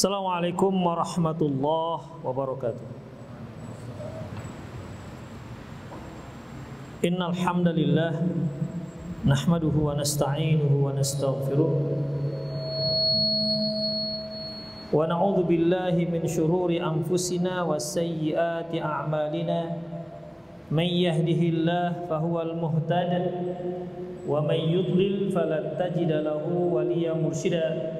Assalamualaikum warahmatullahi wabarakatuh. Innal hamdalillah nahmaduhu wa nasta'inuhu wa nastaghfiruh. Wa na'udzu billahi min shururi anfusina wa sayyiati a'malina. Man yahdihillahu fahuwal muhtad wa man yudlil falan tajida lahu waliyyan mursyida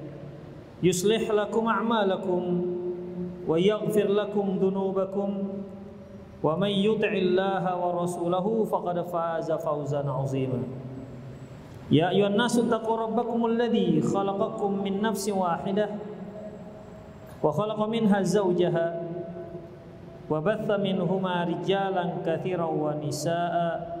يصلح لكم أعمالكم ويغفر لكم ذنوبكم ومن يطع الله ورسوله فقد فاز فوزا عظيما. يا أيها الناس اتقوا ربكم الذي خلقكم من نفس واحدة وخلق منها زوجها وبث منهما رجالا كثيرا ونساء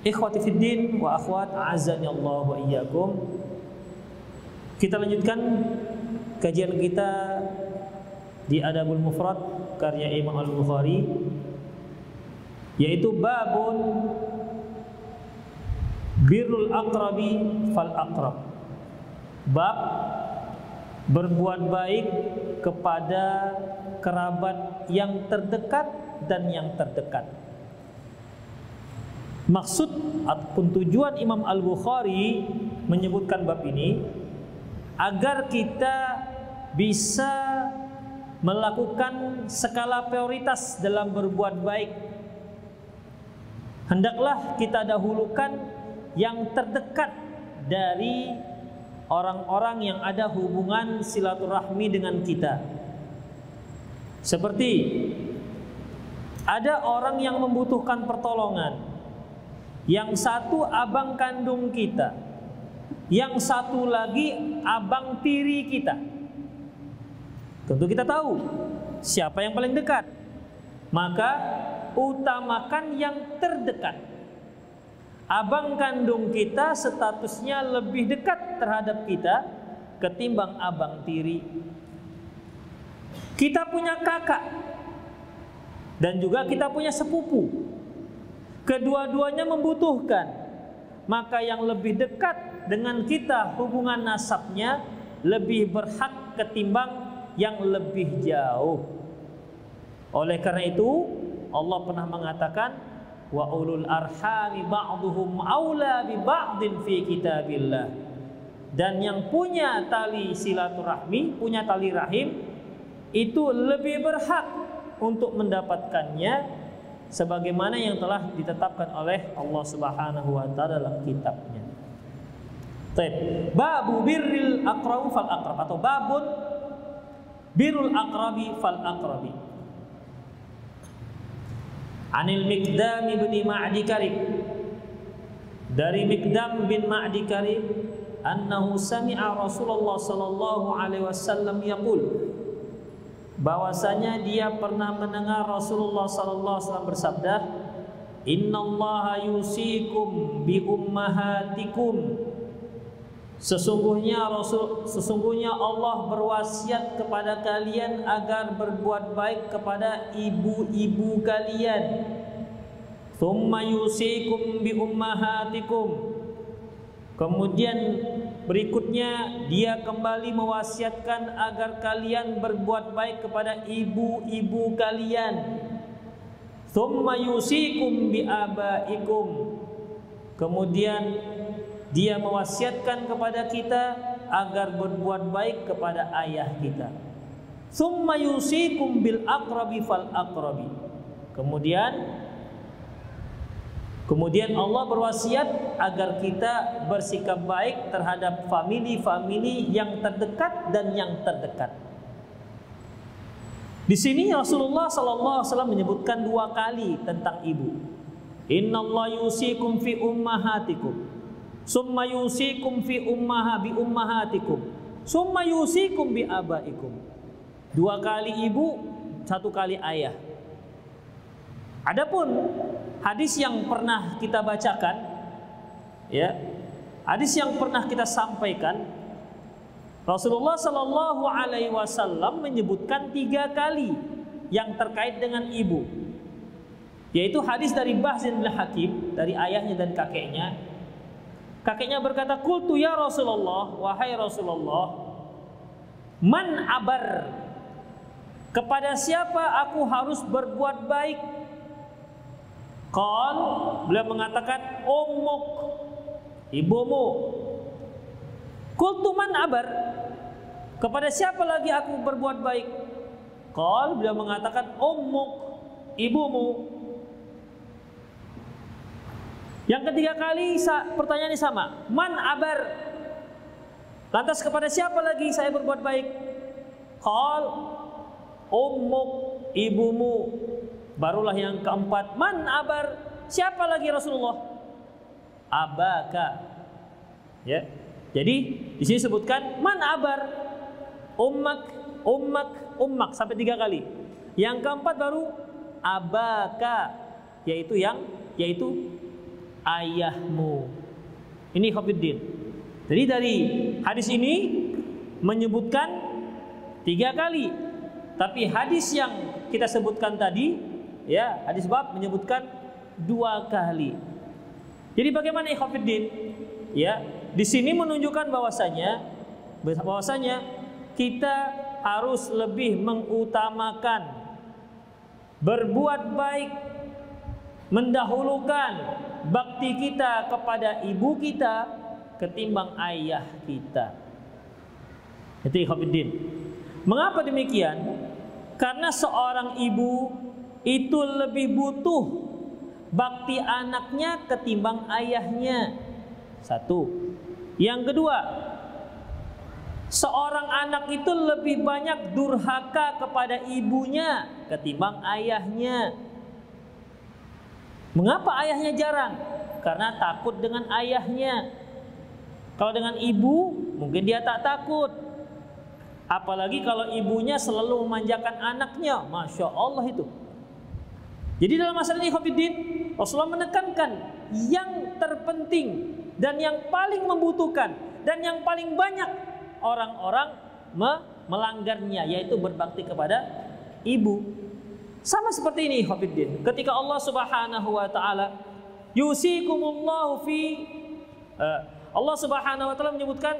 Ikhwati fiddin wa akhwat azani Allah wa iyyakum. Kita lanjutkan kajian kita di Adabul Mufrad karya Imam Al-Bukhari yaitu babun birrul aqrabi fal aqrab. Bab berbuat baik kepada kerabat yang terdekat dan yang terdekat. Maksud ataupun tujuan Imam Al-Bukhari menyebutkan bab ini agar kita bisa melakukan skala prioritas dalam berbuat baik. Hendaklah kita dahulukan yang terdekat dari orang-orang yang ada hubungan silaturahmi dengan kita. Seperti ada orang yang membutuhkan pertolongan, yang satu abang kandung kita. Yang satu lagi abang tiri kita. Tentu kita tahu siapa yang paling dekat. Maka utamakan yang terdekat. Abang kandung kita statusnya lebih dekat terhadap kita ketimbang abang tiri. Kita punya kakak dan juga kita punya sepupu kedua-duanya membutuhkan. Maka yang lebih dekat dengan kita hubungan nasabnya lebih berhak ketimbang yang lebih jauh. Oleh karena itu Allah pernah mengatakan wa ulul arhami ba'duhum aula bi ba'din fi kitabillah. Dan yang punya tali silaturahmi punya tali rahim itu lebih berhak untuk mendapatkannya sebagaimana yang telah ditetapkan oleh Allah Subhanahu wa taala dalam kitabnya. Baik, babu birril aqrabu fal aqrab atau babun birrul aqrabi fal aqrabi. Anil Mikdam bin Ma'di Karib dari Mikdam bin Ma'di Karib annahu sami'a Rasulullah sallallahu alaihi wasallam yaqul bahwasanya dia pernah mendengar Rasulullah sallallahu alaihi wasallam bersabda Innallaha yusikum bi ummahatikum Sesungguhnya Rasul sesungguhnya Allah berwasiat kepada kalian agar berbuat baik kepada ibu-ibu kalian. Tsumma yusikum bi ummahatikum. Kemudian berikutnya dia kembali mewasiatkan agar kalian berbuat baik kepada ibu-ibu kalian. Tsumma yusikum bi abaikum. Kemudian dia mewasiatkan kepada kita agar berbuat baik kepada ayah kita. Thumma yusikum bil aqrabi fal aqrabi. Kemudian Kemudian Allah berwasiat agar kita bersikap baik terhadap famili-famili yang terdekat dan yang terdekat. Di sini Rasulullah Sallallahu Alaihi Wasallam menyebutkan dua kali tentang ibu. Inna Allah yusikum fi ummahatikum, summa yusikum fi ummaha bi ummahatikum, summa yusikum bi abaikum. Dua kali ibu, satu kali ayah. Adapun hadis yang pernah kita bacakan ya hadis yang pernah kita sampaikan Rasulullah Shallallahu Alaihi Wasallam menyebutkan tiga kali yang terkait dengan ibu yaitu hadis dari Bahzin bin Hakim dari ayahnya dan kakeknya. Kakeknya berkata kultu ya Rasulullah wahai Rasulullah man abar? Kepada siapa aku harus berbuat baik Qal beliau mengatakan ummuk ibumu. Kultuman abar kepada siapa lagi aku berbuat baik? Qal beliau mengatakan ummuk ibumu. Yang ketiga kali pertanyaan ini sama. Man abar? Lantas kepada siapa lagi saya berbuat baik? Qal ummuk ibumu. Barulah yang keempat, man abar? Siapa lagi Rasulullah? Abaka. Ya. Jadi di sini sebutkan man abar? Ummak, ummak, ummak sampai tiga kali. Yang keempat baru abaka, yaitu yang yaitu ayahmu. Ini Khafiddin. Jadi dari hadis ini menyebutkan tiga kali. Tapi hadis yang kita sebutkan tadi Ya, hadis bab menyebutkan dua kali. Jadi bagaimana ikhwatiddin? Ya, di sini menunjukkan bahwasanya bahwasanya kita harus lebih mengutamakan berbuat baik mendahulukan bakti kita kepada ibu kita ketimbang ayah kita. Itu ikhwatiddin. Mengapa demikian? Karena seorang ibu itu lebih butuh bakti anaknya ketimbang ayahnya. Satu. Yang kedua, seorang anak itu lebih banyak durhaka kepada ibunya ketimbang ayahnya. Mengapa ayahnya jarang? Karena takut dengan ayahnya. Kalau dengan ibu, mungkin dia tak takut. Apalagi kalau ibunya selalu memanjakan anaknya, masya Allah itu. Jadi dalam masalah ini Khofiddin, Rasulullah menekankan yang terpenting dan yang paling membutuhkan dan yang paling banyak orang-orang me melanggarnya yaitu berbakti kepada ibu. Sama seperti ini Khofiddin. Ketika Allah Subhanahu wa taala yusikumullahu fi uh, Allah Subhanahu wa taala menyebutkan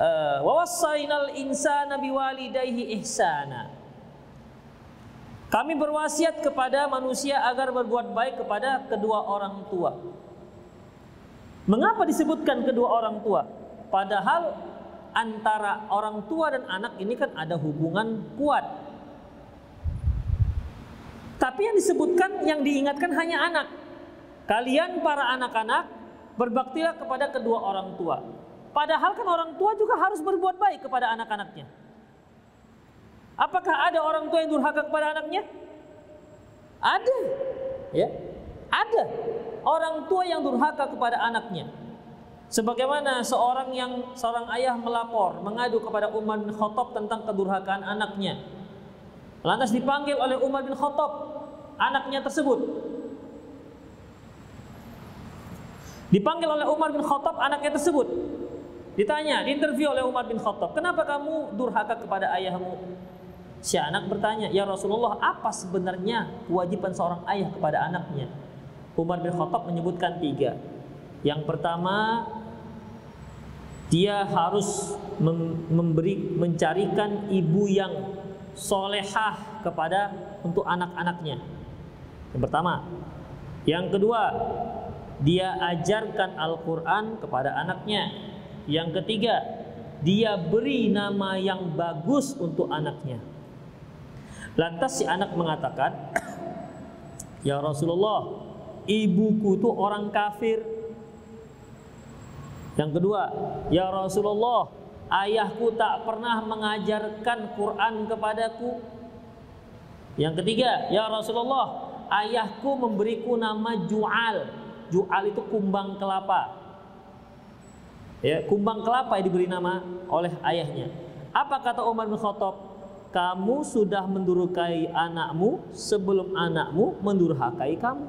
uh, wa wassainal insana biwalidayhi ihsana. Kami berwasiat kepada manusia agar berbuat baik kepada kedua orang tua. Mengapa disebutkan kedua orang tua? Padahal antara orang tua dan anak ini kan ada hubungan kuat. Tapi yang disebutkan, yang diingatkan hanya anak. Kalian para anak-anak berbaktilah kepada kedua orang tua. Padahal kan orang tua juga harus berbuat baik kepada anak-anaknya. Apakah ada orang tua yang durhaka kepada anaknya? Ada. Ya. Ada orang tua yang durhaka kepada anaknya. Sebagaimana seorang yang seorang ayah melapor, mengadu kepada Umar bin Khattab tentang kedurhakaan anaknya. Lantas dipanggil oleh Umar bin Khattab anaknya tersebut. Dipanggil oleh Umar bin Khattab anaknya tersebut. Ditanya, diinterview oleh Umar bin Khattab, "Kenapa kamu durhaka kepada ayahmu?" Si anak bertanya, "Ya Rasulullah, apa sebenarnya kewajiban seorang ayah kepada anaknya?" Umar bin Khattab menyebutkan tiga. Yang pertama, dia harus memberi mencarikan ibu yang solehah kepada untuk anak-anaknya. Yang pertama. Yang kedua, dia ajarkan Al-Quran kepada anaknya. Yang ketiga, dia beri nama yang bagus untuk anaknya. Lantas si anak mengatakan, "Ya Rasulullah, ibuku itu orang kafir." Yang kedua, "Ya Rasulullah, ayahku tak pernah mengajarkan Quran kepadaku." Yang ketiga, "Ya Rasulullah, ayahku memberiku nama Ju'al." Ju'al itu kumbang kelapa. Ya, kumbang kelapa yang diberi nama oleh ayahnya. Apa kata Umar bin Khattab? Kamu sudah mendurhakai anakmu sebelum anakmu mendurhakai kamu.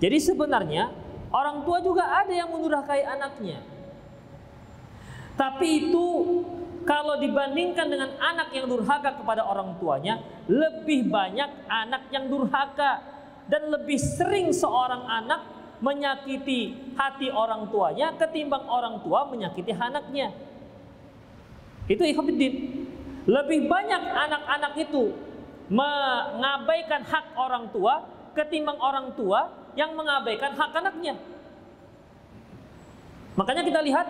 Jadi sebenarnya orang tua juga ada yang mendurhakai anaknya. Tapi itu kalau dibandingkan dengan anak yang durhaka kepada orang tuanya, lebih banyak anak yang durhaka dan lebih sering seorang anak menyakiti hati orang tuanya ketimbang orang tua menyakiti anaknya. Itu ikhwatiddin. Lebih banyak anak-anak itu mengabaikan hak orang tua ketimbang orang tua yang mengabaikan hak anaknya. Makanya kita lihat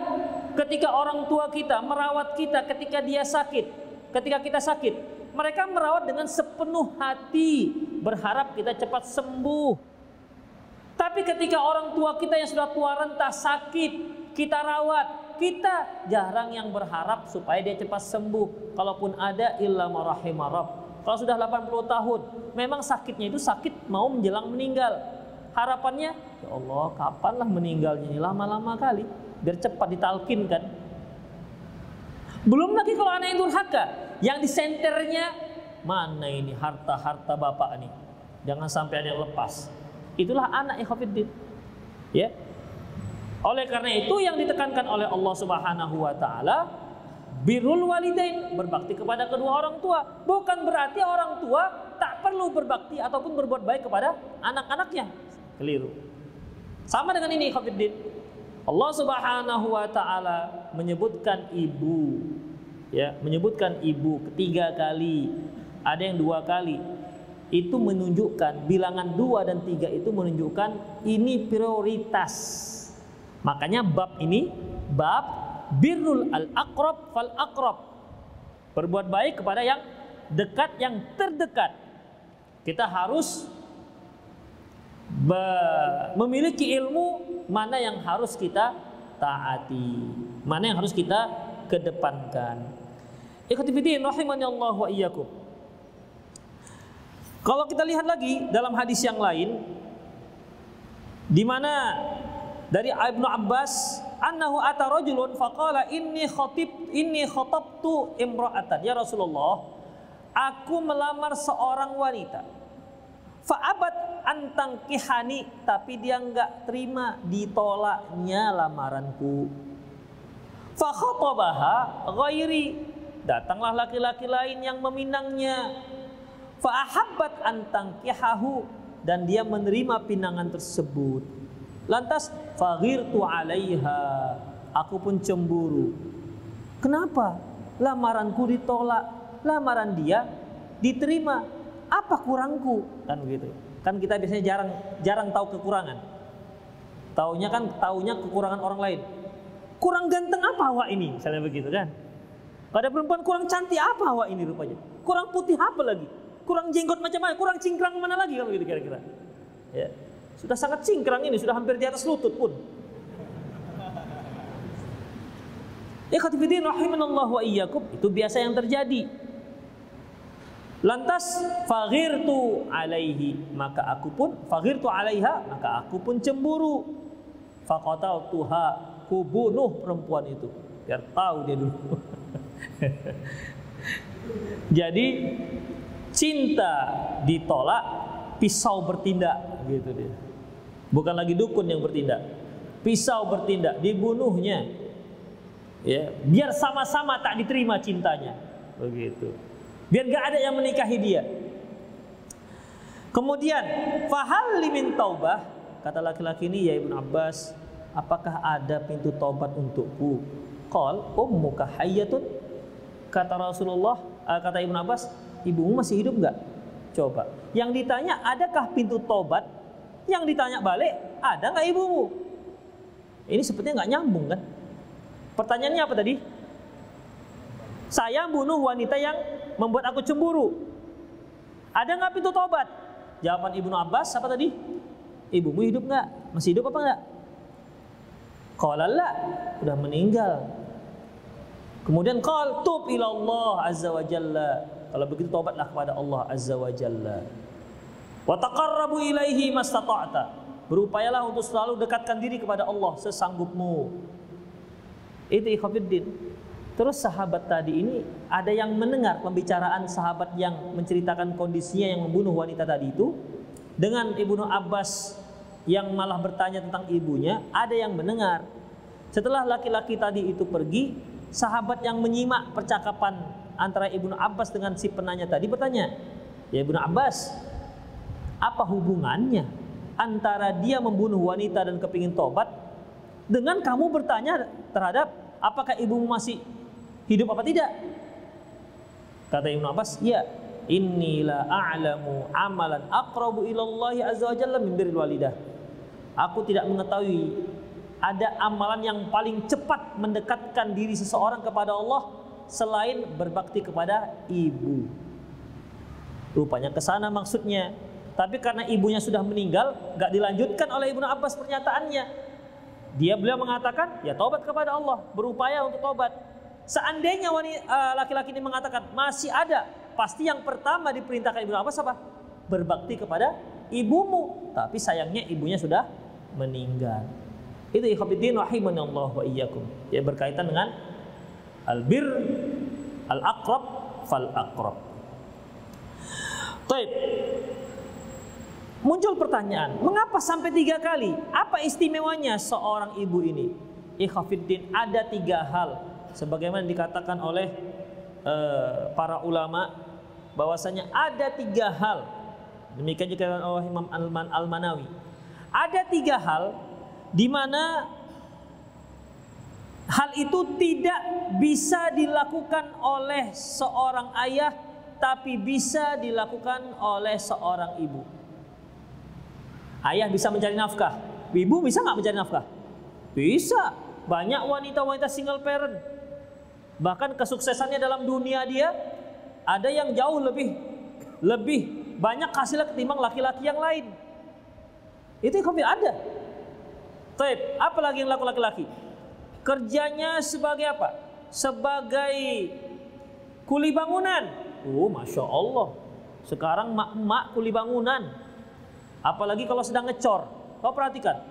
ketika orang tua kita merawat kita ketika dia sakit, ketika kita sakit, mereka merawat dengan sepenuh hati, berharap kita cepat sembuh. Tapi ketika orang tua kita yang sudah tua renta sakit, kita rawat, kita jarang yang berharap supaya dia cepat sembuh. Kalaupun ada illa marahimarab. Kalau sudah 80 tahun, memang sakitnya itu sakit mau menjelang meninggal. Harapannya, ya Allah, kapanlah meninggalnya ini lama-lama kali, biar cepat ditalkinkan. Belum lagi kalau anak yang durhaka, yang disenternya mana ini harta-harta bapak ini. Jangan sampai ada yang lepas. Itulah anak ikhwatiddin. Ya. Oleh karena itu yang ditekankan oleh Allah Subhanahu wa taala birrul walidain, berbakti kepada kedua orang tua. Bukan berarti orang tua tak perlu berbakti ataupun berbuat baik kepada anak-anaknya. Keliru. Sama dengan ini ikhwatiddin. Allah Subhanahu wa taala menyebutkan ibu ya, menyebutkan ibu ketiga kali, ada yang dua kali itu menunjukkan bilangan dua dan tiga itu menunjukkan ini prioritas. Makanya bab ini bab birrul al akrob fal akrob. Berbuat baik kepada yang dekat yang terdekat. Kita harus memiliki ilmu mana yang harus kita taati, mana yang harus kita kedepankan. Ikhtifidin rahimani Allah wa iyyakum. Kalau kita lihat lagi dalam hadis yang lain di mana dari Ibnu Abbas annahu ata rajulun faqala inni khatib inni khatabtu imra'atan ya Rasulullah aku melamar seorang wanita. Fa'abat antang kihani tapi dia enggak terima ditolaknya lamaranku. Fa khatabaha ghairi datanglah laki-laki lain yang meminangnya fa'ahabbat antang kihahu dan dia menerima pinangan tersebut. Lantas faghirtu alaiha, aku pun cemburu. Kenapa? Lamaranku ditolak, lamaran dia diterima. Apa kurangku? Kan begitu. Kan kita biasanya jarang jarang tahu kekurangan. Taunya kan taunya kekurangan orang lain. Kurang ganteng apa awak ini? Misalnya begitu kan. Pada perempuan kurang cantik apa awak ini rupanya? Kurang putih apa lagi? kurang jenggot macam mana, kurang cingkrang mana lagi kalau gitu kira-kira. Ya. Sudah sangat cingkrang ini, sudah hampir di atas lutut pun. Ikhwatifidin rahimanallah wa iyyakum itu biasa yang terjadi. Lantas faghirtu alaihi maka aku pun faghirtu alaiha maka aku pun cemburu. Faqatal tuha ku bunuh perempuan itu biar tahu dia dulu. Jadi cinta ditolak, pisau bertindak gitu dia. Bukan lagi dukun yang bertindak. Pisau bertindak, dibunuhnya. Ya, biar sama-sama tak diterima cintanya. Begitu. Biar gak ada yang menikahi dia. Kemudian, fahal limin taubah, kata laki-laki ini ya Ibn Abbas, apakah ada pintu taubat untukku? Qal ummuka hayyatun? Kata Rasulullah, eh, kata Ibn Abbas, ibumu masih hidup nggak? Coba. Yang ditanya, adakah pintu tobat? Yang ditanya balik, ada nggak ibumu? Ini sepertinya nggak nyambung kan? Pertanyaannya apa tadi? Saya bunuh wanita yang membuat aku cemburu. Ada nggak pintu tobat? Jawaban Ibnu Abbas apa tadi? Ibumu hidup nggak? Masih hidup apa nggak? Qala la, udah meninggal. Kemudian qal tub ila Allah azza wa jalla. Kalau begitu tobatlah kepada Allah azza wa jalla. Wa taqarrabu ilaihi mastata'ta. Berupayalah untuk selalu dekatkan diri kepada Allah sesanggupmu. Itu ikhwafiddin. Terus sahabat tadi ini ada yang mendengar pembicaraan sahabat yang menceritakan kondisinya yang membunuh wanita tadi itu dengan Ibnu Abbas yang malah bertanya tentang ibunya, ada yang mendengar. Setelah laki-laki tadi itu pergi, sahabat yang menyimak percakapan antara Ibnu Abbas dengan si penanya tadi bertanya, "Ya Ibnu Abbas, apa hubungannya antara dia membunuh wanita dan kepingin tobat dengan kamu bertanya terhadap apakah ibumu masih hidup apa tidak? Kata Ibnu Abbas, ya Inilah a'lamu amalan aqrabu ilallahi azza wa jalla min walidah. Aku tidak mengetahui ada amalan yang paling cepat mendekatkan diri seseorang kepada Allah selain berbakti kepada ibu. Rupanya ke sana maksudnya. Tapi karena ibunya sudah meninggal, gak dilanjutkan oleh Ibnu Abbas pernyataannya. Dia beliau mengatakan, ya taubat kepada Allah, berupaya untuk taubat. Seandainya eh, laki-laki ini mengatakan masih ada, pasti yang pertama diperintahkan Ibnu Abbas apa? Berbakti kepada ibumu. Tapi sayangnya ibunya sudah meninggal. Itu ikhwatiddin rahimani Allah wa iyyakum. Yang berkaitan dengan albir al-aqrab fal. Muncul pertanyaan, mengapa sampai tiga kali? Apa istimewanya seorang ibu ini? Ikhwafiddin ada tiga hal sebagaimana dikatakan oleh uh, para ulama bahwasanya ada tiga hal demikian juga oleh Imam Alman Al-Manawi ada tiga hal di mana hal itu tidak bisa dilakukan oleh seorang ayah tapi bisa dilakukan oleh seorang ibu ayah bisa mencari nafkah ibu bisa nggak mencari nafkah bisa banyak wanita-wanita single parent Bahkan kesuksesannya dalam dunia dia ada yang jauh lebih lebih banyak hasilnya ketimbang laki-laki yang lain. Itu yang ada. Taib, apa lagi yang laku laki-laki? Kerjanya sebagai apa? Sebagai kuli bangunan. Oh, masya Allah. Sekarang mak-mak kuli bangunan. Apalagi kalau sedang ngecor. Kau perhatikan.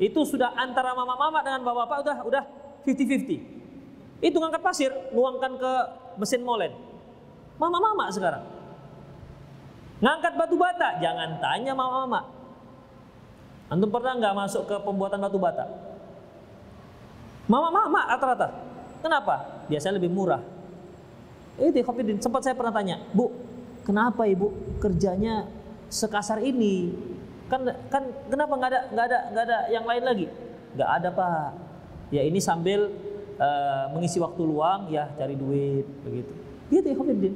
Itu sudah antara mama-mama dengan bapak-bapak udah udah 50-50. Itu ngangkat pasir, nuangkan ke mesin molen. Mama-mama sekarang. Ngangkat batu bata, jangan tanya mama-mama. Antum pernah nggak masuk ke pembuatan batu bata? Mama-mama rata-rata. Kenapa? Biasanya lebih murah. Itu kopi sempat saya pernah tanya, Bu, kenapa ibu kerjanya sekasar ini? Kan kan kenapa nggak ada nggak ada nggak ada yang lain lagi? Nggak ada pak. Ya ini sambil uh, mengisi waktu luang ya cari duit begitu. Gitu ya Khofiddin.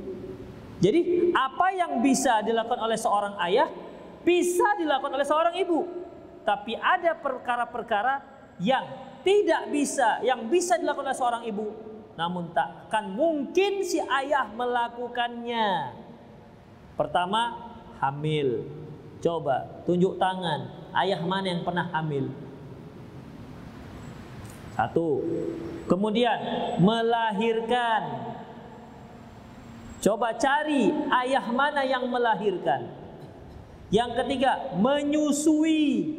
Jadi apa yang bisa dilakukan oleh seorang ayah bisa dilakukan oleh seorang ibu. Tapi ada perkara-perkara yang tidak bisa, yang bisa dilakukan oleh seorang ibu, namun takkan mungkin si ayah melakukannya. Pertama, hamil. Coba tunjuk tangan, ayah mana yang pernah hamil? Satu. Kemudian melahirkan. Coba cari ayah mana yang melahirkan. Yang ketiga, menyusui.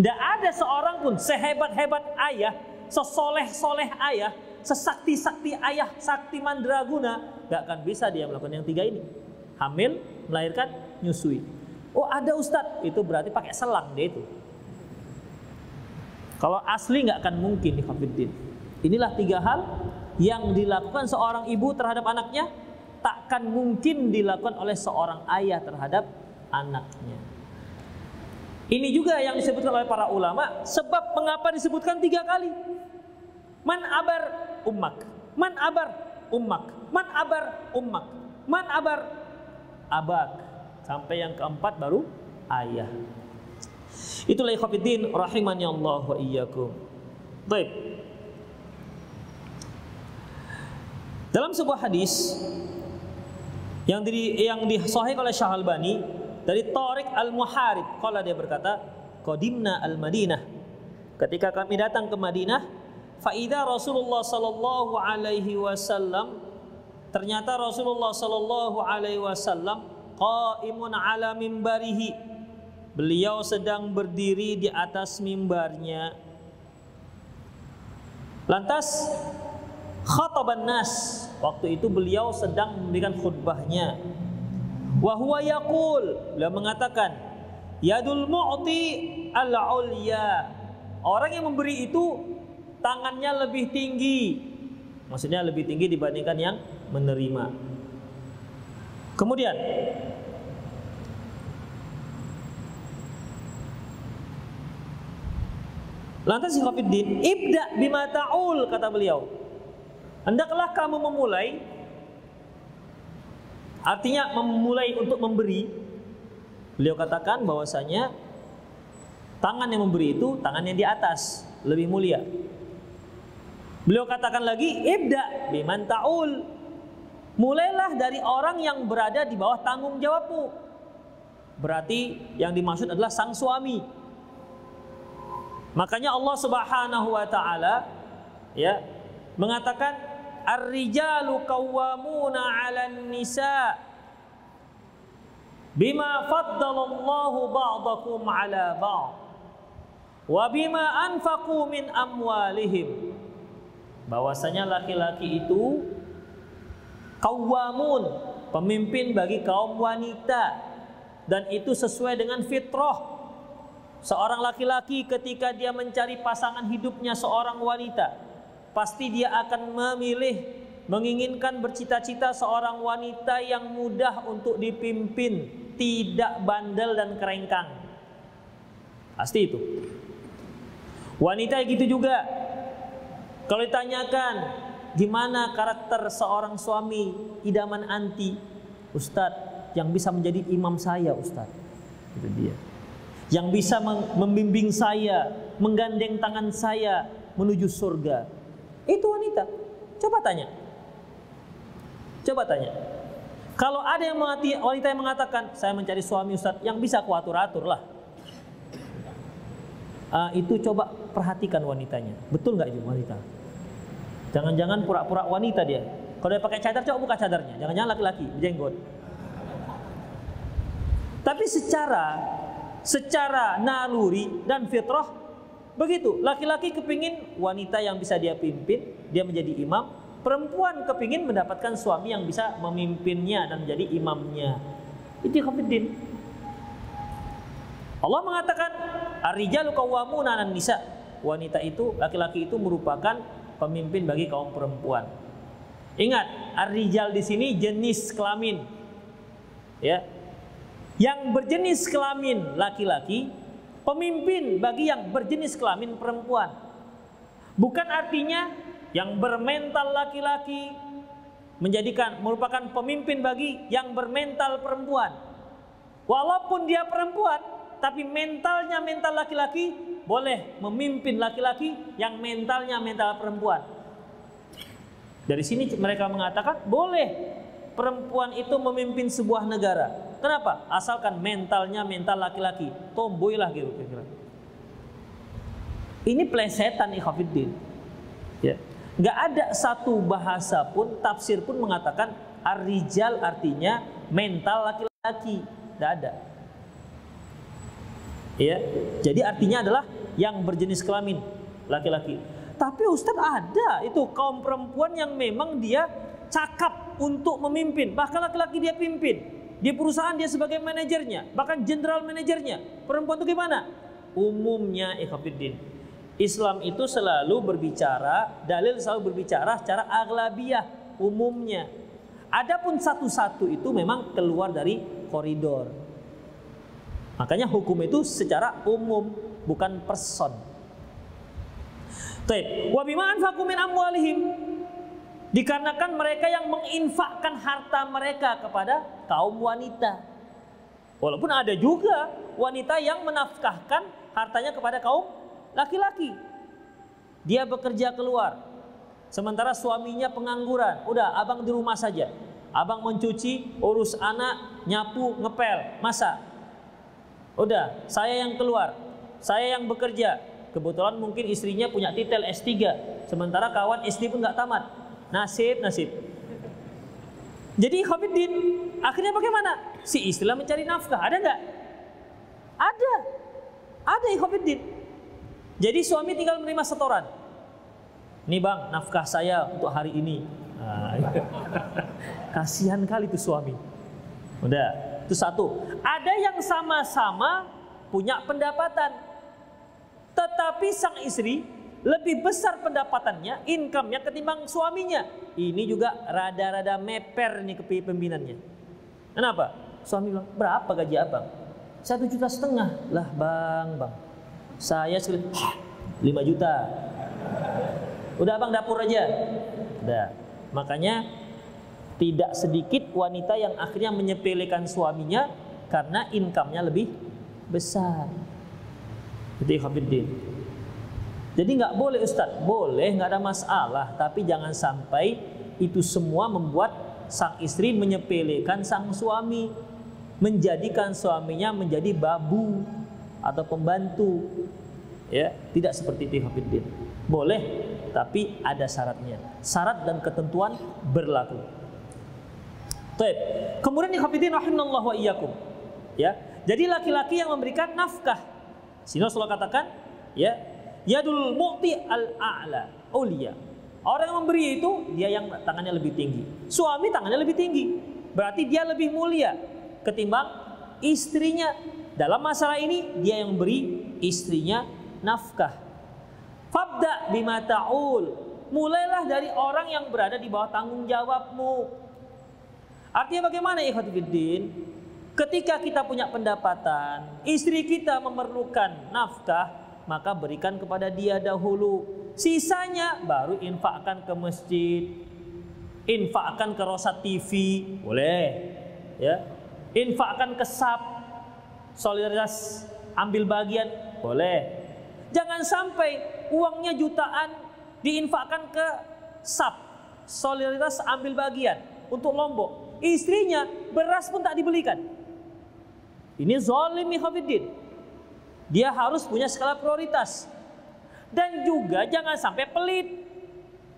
Tidak ada seorang pun sehebat-hebat ayah, sesoleh-soleh ayah, sesakti-sakti ayah, sakti mandraguna, gak akan bisa dia melakukan yang tiga ini. Hamil, melahirkan, nyusui. Oh ada ustadz, itu berarti pakai selang dia itu. Kalau asli nggak akan mungkin ikhwatiddin. Inilah tiga hal yang dilakukan seorang ibu terhadap anaknya takkan mungkin dilakukan oleh seorang ayah terhadap anaknya. Ini juga yang disebutkan oleh para ulama sebab mengapa disebutkan tiga kali. Man abar ummak, man abar ummak, man abar ummak, man abar abak. Sampai yang keempat baru ayah. Itulah ikhwatiddin rahimani Allah wa iyyakum. Baik. Dalam sebuah hadis yang di yang disahih oleh Syah Albani dari Tariq Al-Muharib, kalau dia berkata, "Qadimna al-Madinah." Ketika kami datang ke Madinah, faida Rasulullah sallallahu alaihi wasallam ternyata Rasulullah sallallahu alaihi wasallam qaimun ala mimbarihi. Beliau sedang berdiri di atas mimbarnya. Lantas khataban nas. Waktu itu beliau sedang memberikan khutbahnya. Wa huwa yaqul, beliau mengatakan, yadul mu'ti al-ulya. Orang yang memberi itu tangannya lebih tinggi. Maksudnya lebih tinggi dibandingkan yang menerima. Kemudian Lantas si Khafiddin, ibda bima ta'ul kata beliau. Hendaklah kamu memulai artinya memulai untuk memberi. Beliau katakan bahwasanya tangan yang memberi itu tangan yang di atas, lebih mulia. Beliau katakan lagi ibda biman ta'ul. Mulailah dari orang yang berada di bawah tanggung jawabmu. Berarti yang dimaksud adalah sang suami. Makanya Allah Subhanahu wa taala ya mengatakan Ar-rijalu qawwamuna 'alan nisa bima faddalallahu ba'dakum 'ala ba'd wa bima anfaqu min amwalihim bahwasanya laki-laki itu qawwamun pemimpin bagi kaum wanita dan itu sesuai dengan fitrah seorang laki-laki ketika dia mencari pasangan hidupnya seorang wanita pasti dia akan memilih menginginkan bercita-cita seorang wanita yang mudah untuk dipimpin, tidak bandel dan kerengkang. Pasti itu. Wanita gitu juga. Kalau ditanyakan gimana karakter seorang suami idaman anti, Ustadz yang bisa menjadi imam saya, Ustadz. Itu dia. Yang bisa membimbing saya, menggandeng tangan saya menuju surga. Itu wanita. Coba tanya. Coba tanya. Kalau ada yang mengati, wanita yang mengatakan saya mencari suami Ustaz yang bisa kuatur-atur lah. Uh, itu coba perhatikan wanitanya. Betul nggak itu wanita? Jangan-jangan pura-pura wanita dia. Kalau dia pakai cadar, coba buka cadarnya. Jangan-jangan laki-laki, jenggot. Tapi secara secara naluri dan fitrah Begitu, laki-laki kepingin wanita yang bisa dia pimpin, dia menjadi imam. Perempuan kepingin mendapatkan suami yang bisa memimpinnya dan menjadi imamnya. Itu khafiddin. Allah mengatakan, Ar-rijalu qawwamuna nisa. Wanita itu, laki-laki itu merupakan pemimpin bagi kaum perempuan. Ingat, ar-rijal di sini jenis kelamin. Ya. Yang berjenis kelamin laki-laki pemimpin bagi yang berjenis kelamin perempuan. Bukan artinya yang bermental laki-laki menjadikan merupakan pemimpin bagi yang bermental perempuan. Walaupun dia perempuan, tapi mentalnya mental laki-laki boleh memimpin laki-laki yang mentalnya mental perempuan. Dari sini mereka mengatakan boleh perempuan itu memimpin sebuah negara. Kenapa? Asalkan mentalnya mental laki-laki, tomboy lah gitu kira-kira. Ini plesetan ikhafidin. Ya. Gak ada satu bahasa pun, tafsir pun mengatakan arijal artinya mental laki-laki. Gak ada. Ya, jadi artinya adalah yang berjenis kelamin laki-laki. Tapi Ustadz ada itu kaum perempuan yang memang dia cakap untuk memimpin, bahkan laki-laki dia pimpin. Di perusahaan dia sebagai manajernya, bahkan general manajernya. Perempuan itu gimana? Umumnya ikhafidin. Islam itu selalu berbicara, dalil selalu berbicara secara aglabiah, umumnya. Adapun satu-satu itu memang keluar dari koridor. Makanya hukum itu secara umum, bukan person. Baik, wa bima amwalihim Dikarenakan mereka yang menginfakkan harta mereka kepada kaum wanita. Walaupun ada juga wanita yang menafkahkan hartanya kepada kaum laki-laki. Dia bekerja keluar. Sementara suaminya pengangguran, udah abang di rumah saja. Abang mencuci, urus anak, nyapu, ngepel, masa. Udah, saya yang keluar, saya yang bekerja. Kebetulan mungkin istrinya punya titel S3, sementara kawan SD pun nggak tamat. Nasib, nasib. Jadi Khabiddin akhirnya bagaimana? Si istri mencari nafkah, ada nggak? Ada, ada Khabiddin. Jadi suami tinggal menerima setoran. Nih bang, nafkah saya untuk hari ini. Nah, kasihan kali itu suami. Udah, itu satu. Ada yang sama-sama punya pendapatan. Tetapi sang istri lebih besar pendapatannya, income-nya ketimbang suaminya. Ini juga rada-rada meper nih kepemimpinannya. Kenapa? Suami bilang, berapa gaji abang? Satu juta setengah. Lah bang, bang. Saya sekali, lima juta. Udah abang dapur aja. Udah. Makanya tidak sedikit wanita yang akhirnya menyepelekan suaminya karena income-nya lebih besar. Itu Khabiddin. Jadi nggak boleh Ustaz, boleh nggak ada masalah, tapi jangan sampai itu semua membuat sang istri menyepelekan sang suami, menjadikan suaminya menjadi babu atau pembantu. Ya, tidak seperti itu Khabiddin. Boleh, tapi ada syaratnya. Syarat dan ketentuan berlaku. Baik. Kemudian Hafidin rahimallahu wa iyyakum. Ya. Jadi laki-laki yang memberikan nafkah. Sini Rasulullah katakan, ya, yadul mu'ti al-a'la, ulia. Orang yang memberi itu dia yang tangannya lebih tinggi. Suami tangannya lebih tinggi. Berarti dia lebih mulia ketimbang istrinya. Dalam masalah ini dia yang memberi istrinya nafkah. Fabda bima ta'ul. Mulailah dari orang yang berada di bawah tanggung jawabmu. Artinya bagaimana ikhwatifiddin? Ketika kita punya pendapatan, istri kita memerlukan nafkah, maka berikan kepada dia dahulu. Sisanya baru infakkan ke masjid, infakkan ke Rosa TV, boleh. Ya. Infakkan ke SAP, solidaritas ambil bagian, boleh. Jangan sampai uangnya jutaan diinfakkan ke SAP, solidaritas ambil bagian untuk Lombok istrinya beras pun tak dibelikan. Ini zalim Khafiddin. Dia harus punya skala prioritas. Dan juga jangan sampai pelit.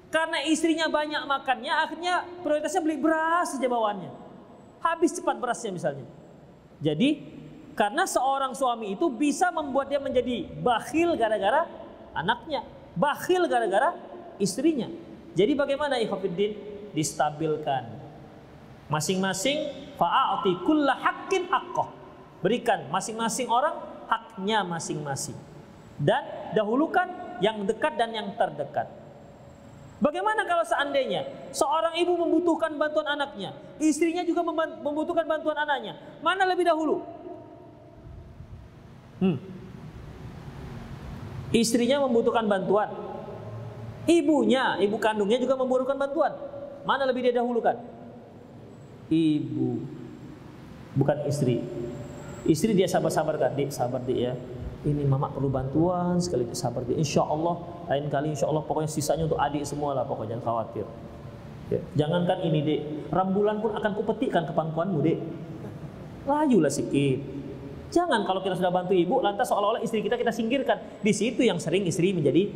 Karena istrinya banyak makannya, akhirnya prioritasnya beli beras saja bawaannya. Habis cepat berasnya misalnya. Jadi, karena seorang suami itu bisa membuat dia menjadi bakhil gara-gara anaknya. Bakhil gara-gara istrinya. Jadi bagaimana Ikhafiddin? Distabilkan Masing-masing fa'ati kulla haqqin haqqah. Berikan masing-masing orang haknya masing-masing. Dan dahulukan yang dekat dan yang terdekat. Bagaimana kalau seandainya seorang ibu membutuhkan bantuan anaknya, istrinya juga membutuhkan bantuan anaknya, mana lebih dahulu? Hmm. Istrinya membutuhkan bantuan, ibunya, ibu kandungnya juga membutuhkan bantuan. Mana lebih dia dahulukan? Ibu bukan istri. Istri dia sabar-sabar kan dik sabar dik ya. Ini mama perlu bantuan sekali sabar dik. Insya Allah lain kali insya Allah pokoknya sisanya untuk adik semua lah pokoknya jangan khawatir. Ya. jangankan ini dik. Rambulan pun akan kupetikkan ke pangkuanmu dik. Layulah sikit. Jangan kalau kita sudah bantu ibu lantas seolah-olah istri kita kita singkirkan. Di situ yang sering istri menjadi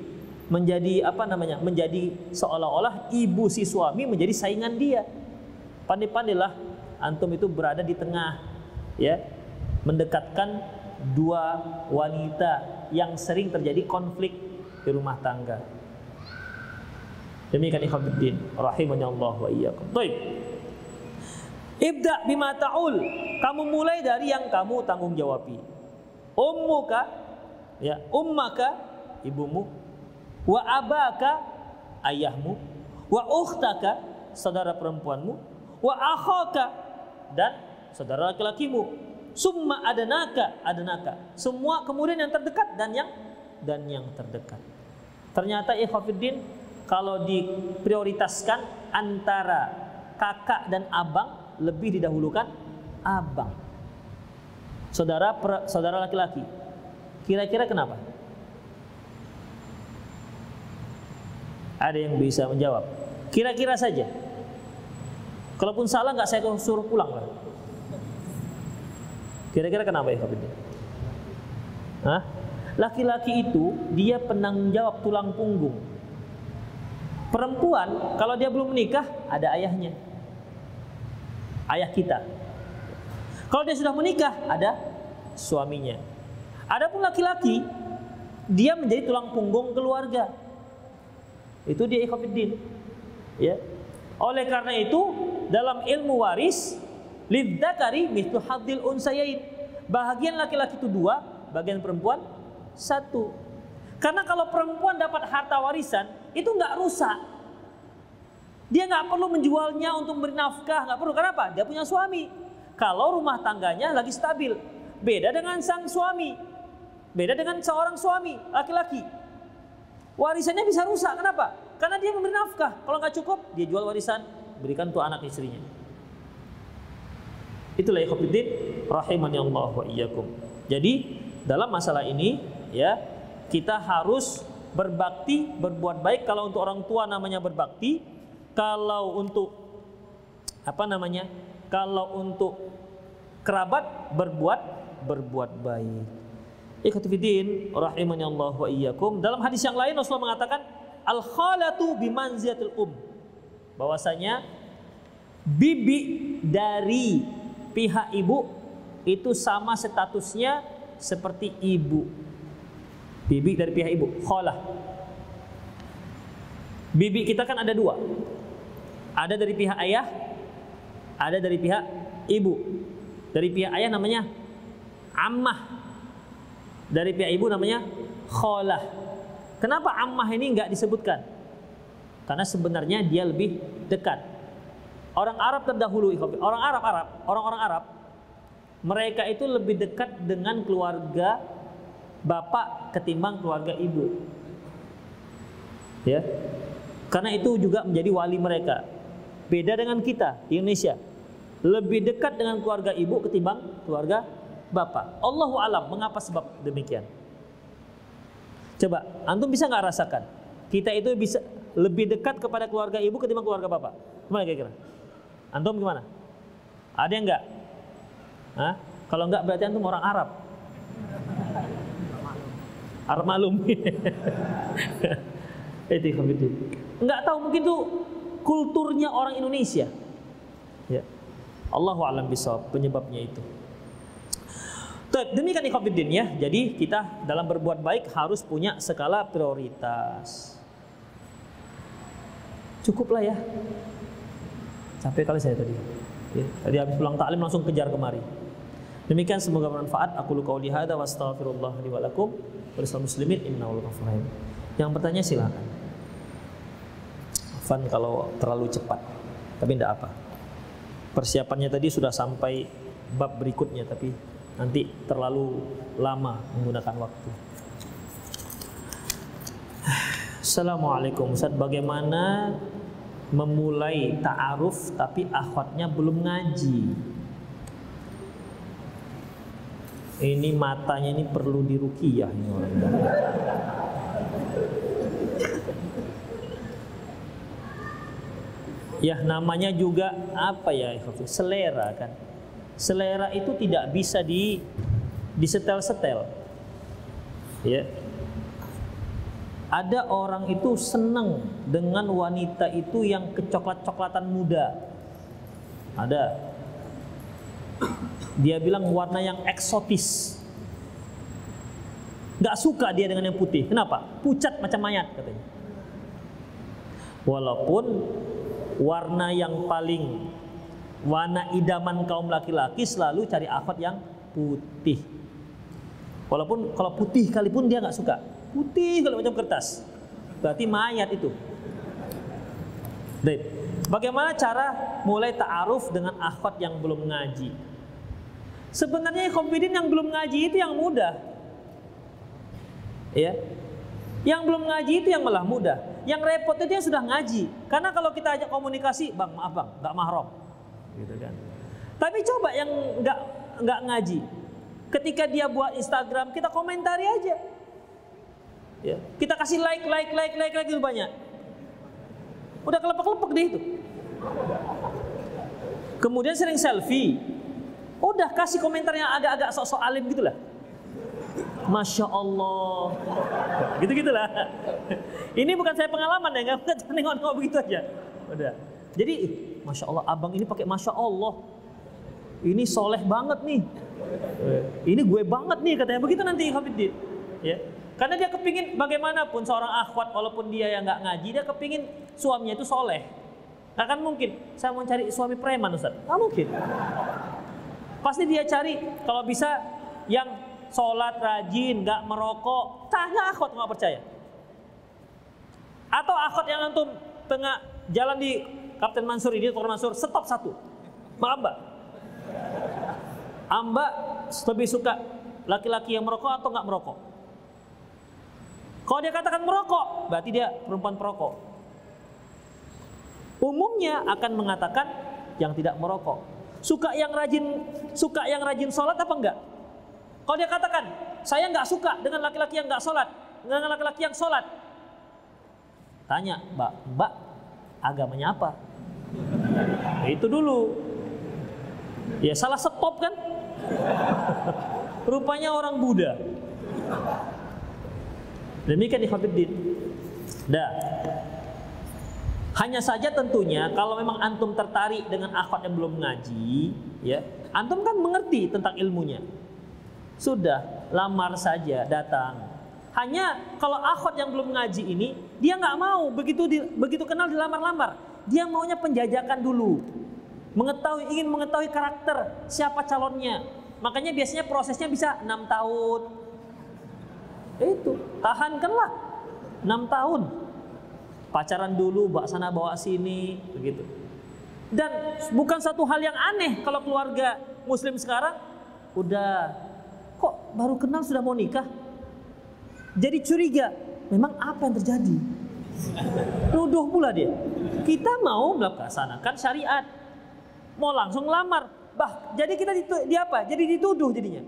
menjadi apa namanya menjadi seolah-olah ibu si suami menjadi saingan dia Pandai-pandailah antum itu berada di tengah ya, mendekatkan dua wanita yang sering terjadi konflik di rumah tangga. Demikian ikhwatiddin rahimani Allah wa iyyakum. Baik. Ibda bima ta'ul. Kamu mulai dari yang kamu tanggung jawabi. Ummuka ya, ummaka ibumu wa abaka ayahmu wa ukhtaka saudara perempuanmu wa akhaka. Dan saudara laki-lakimu. Summa adanaka. Adanaka. Semua kemudian yang terdekat dan yang dan yang terdekat. Ternyata ikhwafiddin kalau diprioritaskan antara kakak dan abang lebih didahulukan abang. Saudara saudara laki-laki kira-kira kenapa? Ada yang bisa menjawab? Kira-kira saja. Kalaupun salah nggak saya suruh pulang lah. Kira-kira kenapa ya Habib? Hah? Laki-laki itu dia penanggung jawab tulang punggung. Perempuan kalau dia belum menikah ada ayahnya. Ayah kita. Kalau dia sudah menikah ada suaminya. Adapun laki-laki dia menjadi tulang punggung keluarga. Itu dia ikhwatiddin. Ya. Oleh karena itu dalam ilmu waris lidzakari mithlu hadil unsayain. Bahagian laki-laki itu dua, bagian perempuan satu. Karena kalau perempuan dapat harta warisan itu nggak rusak. Dia nggak perlu menjualnya untuk memberi nafkah, nggak perlu. Kenapa? Dia punya suami. Kalau rumah tangganya lagi stabil, beda dengan sang suami, beda dengan seorang suami laki-laki. Warisannya bisa rusak. Kenapa? Karena dia memberi nafkah. Kalau nggak cukup, dia jual warisan, berikan untuk anak istrinya. Itulah ikhwatiddin rahimani Allah wa iyyakum. Jadi dalam masalah ini ya kita harus berbakti, berbuat baik kalau untuk orang tua namanya berbakti, kalau untuk apa namanya? Kalau untuk kerabat berbuat berbuat baik. Ikhwatiddin rahimani Allah wa iyyakum. Dalam hadis yang lain Rasulullah mengatakan al khalatu bimanzilatil um. Bahwasanya bibi dari pihak ibu itu sama statusnya seperti ibu. Bibi dari pihak ibu, kholah. Bibi kita kan ada dua. Ada dari pihak ayah, ada dari pihak ibu. Dari pihak ayah namanya ammah. Dari pihak ibu namanya kholah. Kenapa ammah ini nggak disebutkan? Karena sebenarnya dia lebih dekat. Orang Arab terdahulu, orang Arab Arab, orang-orang Arab, mereka itu lebih dekat dengan keluarga bapak ketimbang keluarga ibu. Ya. Karena itu juga menjadi wali mereka. Beda dengan kita di Indonesia. Lebih dekat dengan keluarga ibu ketimbang keluarga bapak. Allahu alam mengapa sebab demikian? Coba, antum bisa nggak rasakan? Kita itu bisa lebih dekat kepada keluarga ibu ketimbang keluarga bapak. Gimana kira-kira? Antum gimana? Ada yang enggak? Hah? Kalau enggak berarti antum orang Arab. Arab malum. Itu Enggak tahu mungkin tuh kulturnya orang Indonesia. Ya. Allahu alam bisawab penyebabnya itu. Tuh, demikian ikhwatiddin ya. Jadi kita dalam berbuat baik harus punya skala prioritas. Cukuplah ya. Sampai kali saya tadi. Ya, tadi habis pulang taklim langsung kejar kemari. Demikian semoga bermanfaat. Aku lu qauli hadza wa astaghfirullah li wa lakum muslimin innahu rahim. Yang bertanya silakan. Fan kalau terlalu cepat. Tapi tidak apa. Persiapannya tadi sudah sampai bab berikutnya tapi nanti terlalu lama menggunakan waktu. Assalamualaikum Ustaz, bagaimana memulai ta'aruf tapi akhwatnya belum ngaji. Ini matanya ini perlu diruqyah ini orang. Ya namanya juga apa ya selera kan. Selera itu tidak bisa di disetel-setel. Ya, ada orang itu senang dengan wanita itu yang kecoklat-coklatan muda. Ada. Dia bilang warna yang eksotis. Gak suka dia dengan yang putih. Kenapa? Pucat macam mayat katanya. Walaupun warna yang paling warna idaman kaum laki-laki selalu cari akhwat yang putih. Walaupun kalau putih kalipun dia nggak suka, Putih kalau macam kertas. Berarti mayat itu. Baik. Bagaimana cara mulai ta'aruf dengan akhwat yang belum ngaji? Sebenarnya kompiden yang belum ngaji itu yang mudah. Ya. Yang belum ngaji itu yang malah mudah. Yang repot itu yang sudah ngaji. Karena kalau kita ajak komunikasi, bang maaf bang, nggak mahram, gitu kan. Tapi coba yang nggak nggak ngaji, ketika dia buat Instagram, kita komentari aja. Ya. Kita kasih like, like, like, like, like itu banyak. Udah kelepek-kelepek deh itu. Kemudian sering selfie. Udah kasih komentar yang agak-agak sok-sok alim gitu lah. Masya Allah. Gitu-gitulah. Ini bukan saya pengalaman ya, nggak nengok-nengok begitu aja. Udah. Jadi, Masya Allah, abang ini pakai Masya Allah. Ini soleh banget nih. Ini gue banget nih katanya. Begitu nanti Hafiddin. Ya. Karena dia kepingin bagaimanapun seorang akhwat walaupun dia yang nggak ngaji, dia kepingin suaminya itu soleh. Nggak kan mungkin. Saya mau cari suami preman Ustaz. Nggak mungkin. Pasti dia cari kalau bisa yang sholat rajin, nggak merokok. Tanya akhwat nggak percaya. Atau akhwat yang antum tengah jalan di Kapten Mansur ini, Dr. Mansur, stop satu. Maaf mbak. Amba lebih suka laki-laki yang merokok atau nggak merokok? Kalau dia katakan merokok, berarti dia perempuan perokok. Umumnya akan mengatakan yang tidak merokok. Suka yang rajin, suka yang rajin sholat apa enggak? Kalau dia katakan, saya nggak suka dengan laki-laki yang nggak sholat, dengan laki-laki yang sholat. Tanya, mbak, mbak, agamanya apa? Nah, itu dulu. Ya salah stop kan? Rupanya orang Buddha. Demikian ikhwatiddin. Dah. Hanya saja tentunya kalau memang antum tertarik dengan akhwat yang belum ngaji, ya, antum kan mengerti tentang ilmunya. Sudah, lamar saja, datang. Hanya kalau akhwat yang belum ngaji ini, dia nggak mau begitu di, begitu kenal dilamar-lamar. Dia maunya penjajakan dulu. Mengetahui ingin mengetahui karakter siapa calonnya. Makanya biasanya prosesnya bisa enam tahun. Itu, tahankanlah enam tahun pacaran dulu, bawa sana bawa sini, begitu. Dan bukan satu hal yang aneh kalau keluarga muslim sekarang udah kok baru kenal sudah mau nikah. Jadi curiga, memang apa yang terjadi? Nuduh pula dia. Kita mau melaksanakan syariat. Mau langsung lamar. Bah, jadi kita di, di apa? Jadi dituduh jadinya.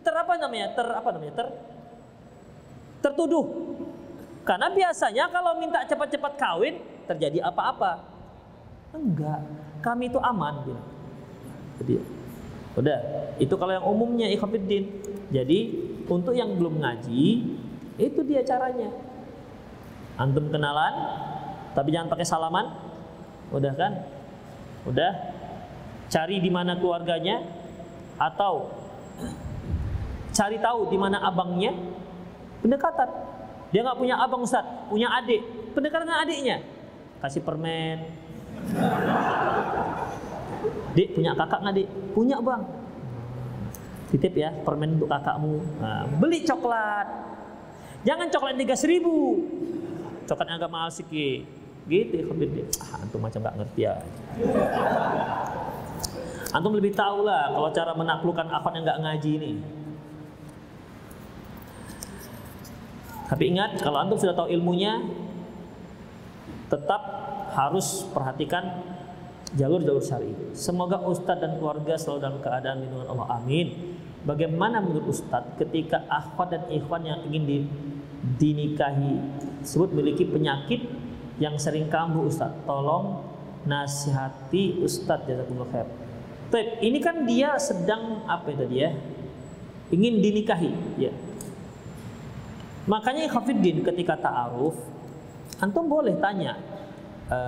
Ter apa namanya? Ter apa namanya? Ter tertuduh karena biasanya kalau minta cepat-cepat kawin terjadi apa-apa. Enggak, kami itu aman gitu. Jadi udah, itu kalau yang umumnya ikhafidin. Jadi untuk yang belum ngaji itu dia caranya. Antum kenalan tapi jangan pakai salaman. Udah kan? Udah. Cari di mana keluarganya atau cari tahu di mana abangnya. Pendekatan dia nggak punya abang Ustaz, punya adik. Pendekatan dengan adiknya. Kasih permen. Dik punya kakak nggak dik? Punya bang. Titip ya permen untuk kakakmu. Nah, beli coklat. Jangan coklat tiga seribu. Coklat yang agak mahal sedikit. Gitu ya Ah, antum macam nggak ngerti ya. Antum lebih tahu lah kalau cara menaklukkan akhwat yang nggak ngaji ini. Tapi ingat kalau antum sudah tahu ilmunya tetap harus perhatikan jalur-jalur syar'i. Semoga ustadz dan keluarga selalu dalam keadaan lindungan Allah. Amin. Bagaimana menurut ustadz ketika akhwat dan ikhwan yang ingin di, dinikahi sebut memiliki penyakit yang sering kambuh ustadz. Tolong nasihati ustadz jazakumullah khair. Baik, ini kan dia sedang apa itu dia? Ingin dinikahi, ya Makanya Khafiddin ketika ta'aruf antum boleh tanya e,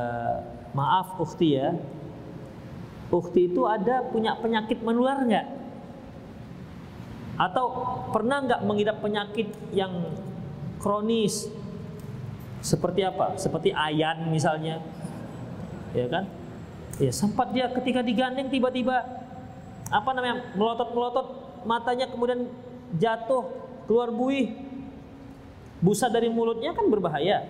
maaf ukhti ya ukhti itu ada punya penyakit menular nggak? Atau pernah nggak mengidap penyakit yang kronis? Seperti apa? Seperti ayan misalnya. Ya kan? Ya sempat dia ketika digandeng tiba-tiba apa namanya melotot-melotot matanya kemudian jatuh keluar buih busa dari mulutnya kan berbahaya.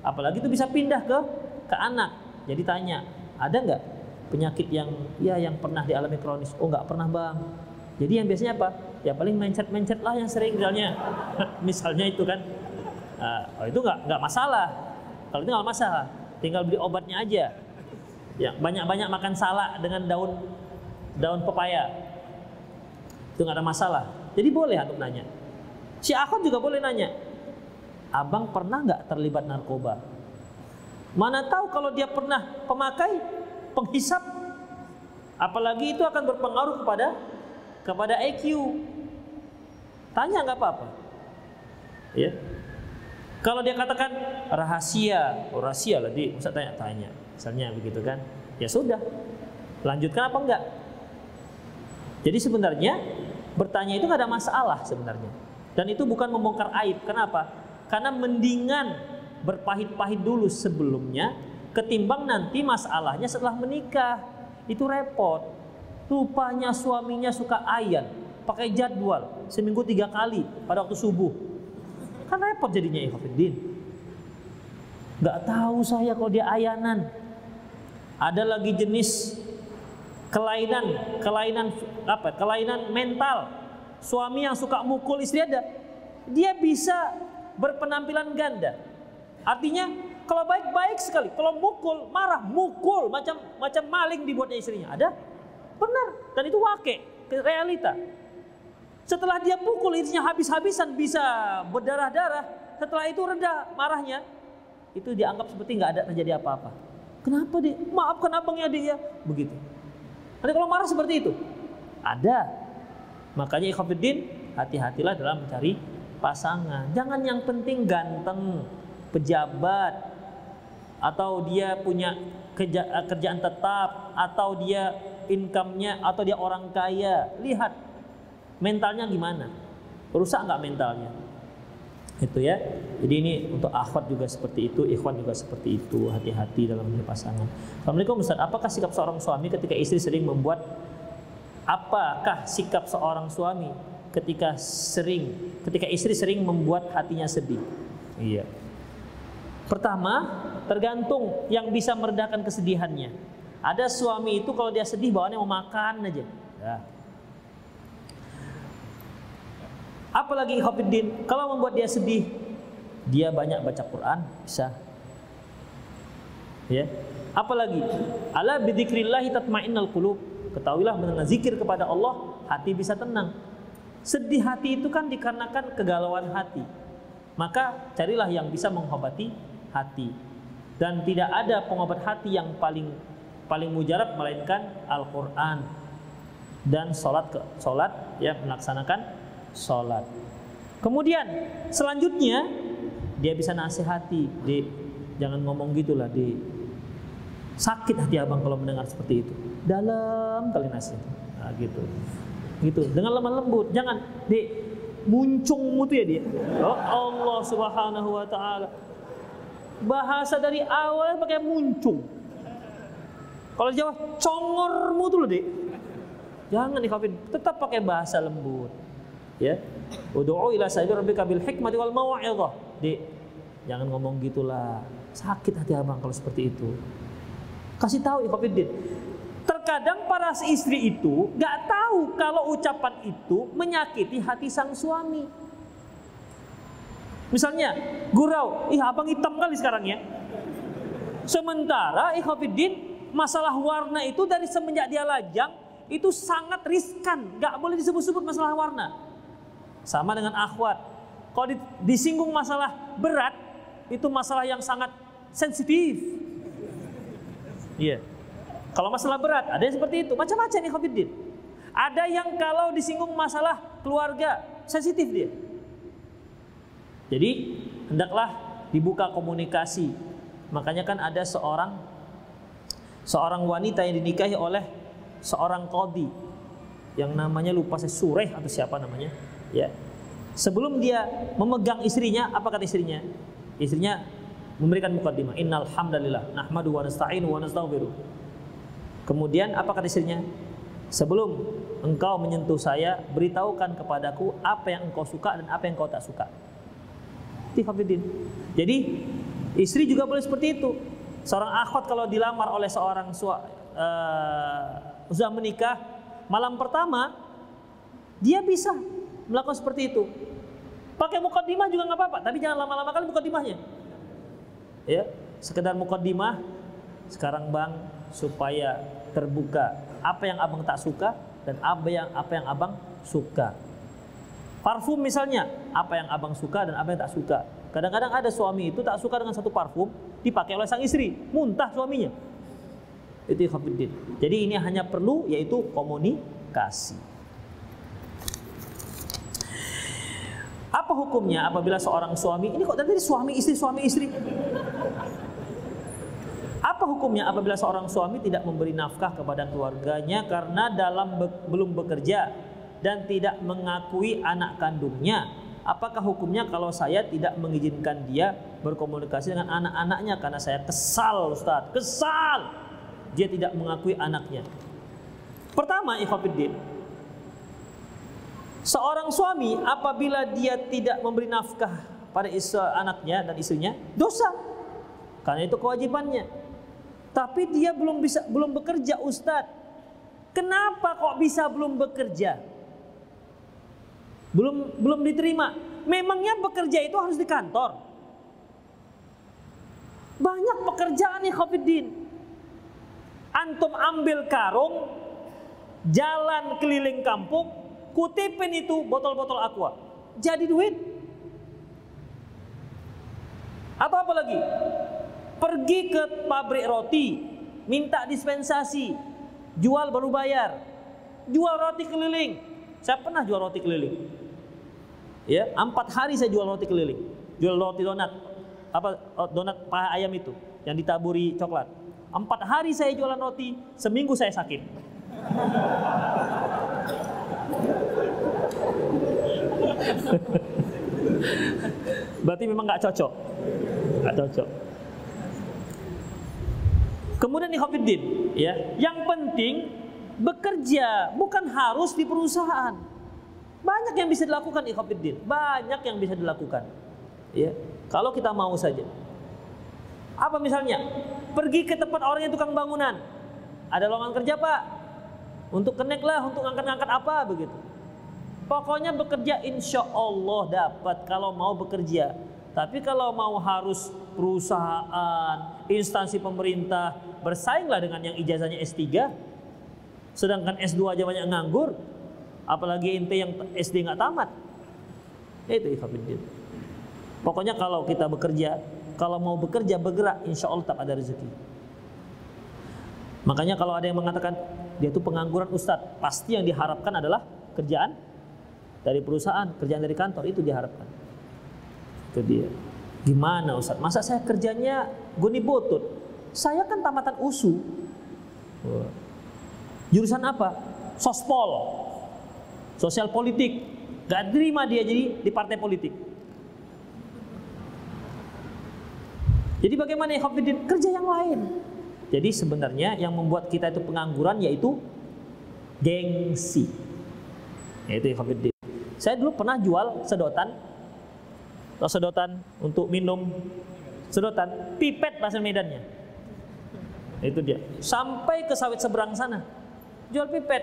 Apalagi itu bisa pindah ke ke anak. Jadi tanya, ada nggak penyakit yang ya yang pernah dialami kronis? Oh nggak pernah bang. Jadi yang biasanya apa? Ya paling mencet-mencet lah yang sering misalnya. misalnya itu kan. Nah, oh itu nggak nggak masalah. Kalau itu nggak masalah, tinggal beli obatnya aja. Ya banyak-banyak makan salak dengan daun daun pepaya. Itu nggak ada masalah. Jadi boleh untuk nanya. Si akhwat juga boleh nanya abang pernah nggak terlibat narkoba? Mana tahu kalau dia pernah pemakai penghisap apalagi itu akan berpengaruh kepada kepada IQ. Tanya nggak apa-apa. Ya. Kalau dia katakan rahasia, oh rahasia lah usah tanya-tanya. Misalnya begitu kan. Ya sudah. Lanjutkan apa enggak? Jadi sebenarnya bertanya itu nggak ada masalah sebenarnya. Dan itu bukan membongkar aib. Kenapa? Karena mendingan berpahit-pahit dulu sebelumnya ketimbang nanti masalahnya setelah menikah. Itu repot. Rupanya suaminya suka ayan, pakai jadwal seminggu tiga kali pada waktu subuh. Kan repot jadinya Ikhwanuddin. Gak tahu saya kalau dia ayanan. Ada lagi jenis kelainan, kelainan apa? Kelainan mental. Suami yang suka mukul istri ada. Dia bisa berpenampilan ganda. Artinya kalau baik-baik sekali, kalau mukul, marah, mukul macam macam maling dibuatnya istrinya. Ada? Benar. Dan itu wake, realita. Setelah dia pukul istrinya habis-habisan bisa berdarah-darah. Setelah itu reda marahnya. Itu dianggap seperti nggak ada terjadi apa-apa. Kenapa dia? Maafkan abangnya dia. Begitu. Nanti kalau marah seperti itu. Ada. Makanya ikhwafiddin hati-hatilah dalam mencari pasangan. Jangan yang penting ganteng, pejabat, atau dia punya kerjaan tetap, atau dia income-nya atau dia orang kaya. Lihat mentalnya gimana. Rusak nggak mentalnya? Itu ya. Jadi ini untuk akhwat juga seperti itu, ikhwan juga seperti itu. Hati-hati dalam memilih pasangan. Assalamualaikum Ustaz, apakah sikap seorang suami ketika istri sering membuat apakah sikap seorang suami ketika sering ketika istri sering membuat hatinya sedih? Iya. Pertama, tergantung yang bisa meredakan kesedihannya. Ada suami itu kalau dia sedih bawaannya mau makan aja. Ya. Apalagi Hafiddin, kalau membuat dia sedih, dia banyak baca Quran, bisa. Ya. Apalagi ala bidzikrillah tatmainnal qulub. Ketahuilah mendengar zikir kepada Allah, hati bisa tenang. Sedih hati itu kan dikarenakan kegalauan hati. Maka carilah yang bisa mengobati hati. Dan tidak ada pengobat hati yang paling paling mujarab melainkan Al-Qur'an dan sholat ke sholat ya melaksanakan sholat. Kemudian selanjutnya dia bisa nasihati, di jangan ngomong gitulah, di sakit hati abang kalau mendengar seperti itu. Dalam kali nasihat, nah, gitu, gitu dengan lemah lembut, jangan di muncung mutu ya dia. Oh Allah Subhanahu Wa Taala bahasa dari awal pakai muncung kalau Jawa congormu tuh loh dek. Jangan dikafir, tetap pakai bahasa lembut. Ya. Ud'u ila sabili rabbika bil hikmati wal mau'izah. Dek, jangan ngomong gitulah. Sakit hati abang kalau seperti itu. Kasih tahu Ikhwanuddin. Terkadang para istri itu gak tahu kalau ucapan itu menyakiti hati sang suami. Misalnya, gurau, ih abang hitam kali sekarang ya. Sementara Ikhwanuddin masalah warna itu dari semenjak dia lajang itu sangat riskan, nggak boleh disebut-sebut masalah warna. Sama dengan akhwat. Kalau disinggung masalah berat, itu masalah yang sangat sensitif. Iya. Yeah. Kalau masalah berat, ada yang seperti itu. Macam-macam nih Khofiddin. Ada yang kalau disinggung masalah keluarga, sensitif dia. Jadi, hendaklah dibuka komunikasi. Makanya kan ada seorang seorang wanita yang dinikahi oleh seorang kodi yang namanya lupa saya Sureh atau siapa namanya ya sebelum dia memegang istrinya apa kata istrinya istrinya memberikan mukaddimah innal hamdalillah nahmadu wa nasta'inu wa nastaghfiruh kemudian apa kata istrinya sebelum engkau menyentuh saya beritahukan kepadaku apa yang engkau suka dan apa yang engkau tak suka jadi istri juga boleh seperti itu Seorang akhwat kalau dilamar oleh seorang sua, uh, sudah menikah, malam pertama dia bisa melakukan seperti itu. Pakai mukadimah juga nggak apa-apa, tapi jangan lama-lama kali mukadimahnya. Ya, sekedar mukadimah. Sekarang bang supaya terbuka apa yang abang tak suka dan apa yang apa yang abang suka. Parfum misalnya, apa yang abang suka dan apa yang tak suka. Kadang-kadang ada suami itu tak suka dengan satu parfum dipakai oleh sang istri, muntah suaminya. Itu ikhwafiddin. Jadi ini hanya perlu yaitu komunikasi. Apa hukumnya apabila seorang suami ini kok tadi suami istri suami istri? Apa hukumnya apabila seorang suami tidak memberi nafkah kepada keluarganya karena dalam be belum bekerja dan tidak mengakui anak kandungnya? Apakah hukumnya kalau saya tidak mengizinkan dia berkomunikasi dengan anak-anaknya karena saya kesal Ustaz, kesal. Dia tidak mengakui anaknya. Pertama, ikhwatiddin, Seorang suami apabila dia tidak memberi nafkah pada istri, anaknya dan istrinya, dosa. Karena itu kewajibannya. Tapi dia belum bisa belum bekerja, Ustadz. Kenapa kok bisa belum bekerja? Belum belum diterima. Memangnya bekerja itu harus di kantor. Banyak pekerjaan nih Khofiddin. Antum ambil karung, jalan keliling kampung, kutipin itu botol-botol aqua. Jadi duit. Atau apa lagi? Pergi ke pabrik roti, minta dispensasi, jual baru bayar. Jual roti keliling. Saya pernah jual roti keliling. Ya, empat hari saya jual roti keliling. Jual roti donat. Apa oh, donat paha ayam itu yang ditaburi coklat. Empat hari saya jualan roti, seminggu saya sakit. Berarti memang nggak cocok, nggak cocok. Kemudian nih Khofiddin, ya, yang penting bekerja bukan harus di perusahaan. Banyak yang bisa dilakukan Khofiddin, banyak yang bisa dilakukan. Ya, kalau kita mau saja. Apa misalnya? Pergi ke tempat orang yang tukang bangunan. Ada lowongan kerja pak? Untuk kenek lah, untuk ngangkat-ngangkat apa begitu. Pokoknya bekerja insya Allah dapat kalau mau bekerja. Tapi kalau mau harus perusahaan, instansi pemerintah bersainglah dengan yang ijazahnya S3. Sedangkan S2 aja banyak nganggur. Apalagi ente yang SD nggak tamat. Itu ikhafidin. Pokoknya kalau kita bekerja, kalau mau bekerja bergerak, insya Allah tak ada rezeki. Makanya kalau ada yang mengatakan dia itu pengangguran ustadz, pasti yang diharapkan adalah kerjaan dari perusahaan, kerjaan dari kantor itu diharapkan. Itu dia. Gimana Ustaz? Masa saya kerjanya guni botut? Saya kan tamatan USU. Jurusan apa? Sospol. Sosial politik. Gak terima dia jadi di partai politik. Jadi bagaimana ya Kerja yang lain. Jadi sebenarnya yang membuat kita itu pengangguran yaitu gengsi. Yaitu Ikhwanuddin. Saya dulu pernah jual sedotan, atau sedotan untuk minum, sedotan, pipet bahasa Medannya. Itu dia. Sampai ke sawit seberang sana, jual pipet,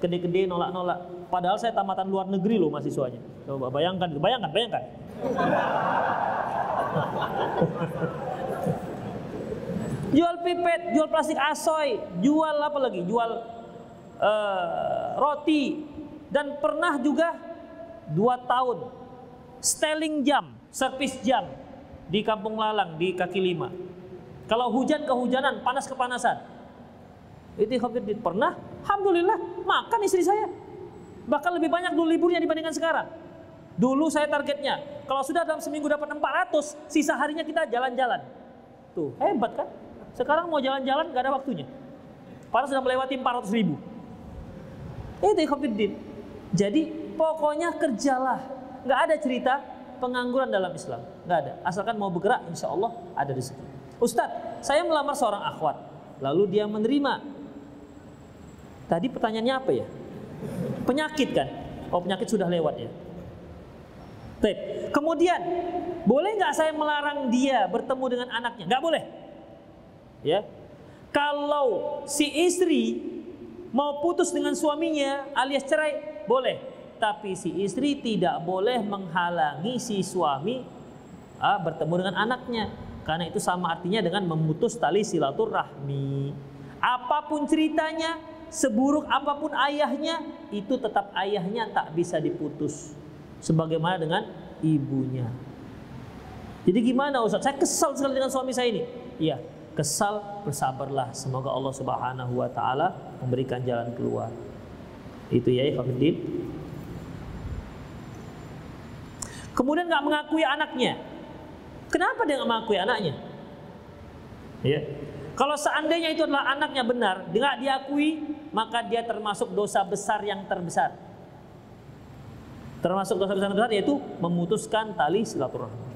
gede-gede nolak-nolak. Padahal saya tamatan luar negeri loh mahasiswanya. Coba bayangkan, bayangkan, bayangkan. jual pipet, jual plastik asoy, jual apa lagi? Jual uh, roti dan pernah juga dua tahun styling jam, servis jam di Kampung Lalang di kaki lima. Kalau hujan kehujanan, panas kepanasan. Itu Khofiddin pernah, alhamdulillah makan istri saya. Bahkan lebih banyak dulu liburnya dibandingkan sekarang. Dulu saya targetnya, kalau sudah dalam seminggu dapat 400, sisa harinya kita jalan-jalan. Tuh, hebat kan? Sekarang mau jalan-jalan gak ada waktunya. Padahal sudah melewati 400 ribu. Itu Khofiddin. Jadi Pokoknya kerjalah. Nggak ada cerita pengangguran dalam Islam. Nggak ada. Asalkan mau bergerak, insya Allah ada di situ. Ustadz, saya melamar seorang akhwat. Lalu dia menerima. Tadi pertanyaannya apa ya? Penyakit kan? Oh penyakit sudah lewat ya. Baik. Kemudian, boleh nggak saya melarang dia bertemu dengan anaknya? Nggak boleh. Ya. Kalau si istri mau putus dengan suaminya alias cerai, boleh tapi si istri tidak boleh menghalangi si suami ah, bertemu dengan anaknya karena itu sama artinya dengan memutus tali silaturahmi apa pun ceritanya seburuk apa pun ayahnya itu tetap ayahnya tak bisa diputus sebagaimana dengan ibunya Jadi gimana Ustaz? Saya kesal sekali dengan suami saya ini. Iya, kesal bersabarlah. Semoga Allah Subhanahu wa taala memberikan jalan keluar. Itu ya ikhwatiddin. Kemudian nggak mengakui anaknya. Kenapa dia nggak mengakui anaknya? Ya. Kalau seandainya itu adalah anaknya benar, nggak diakui, maka dia termasuk dosa besar yang terbesar. Termasuk dosa besar yang terbesar yaitu memutuskan tali silaturahmi.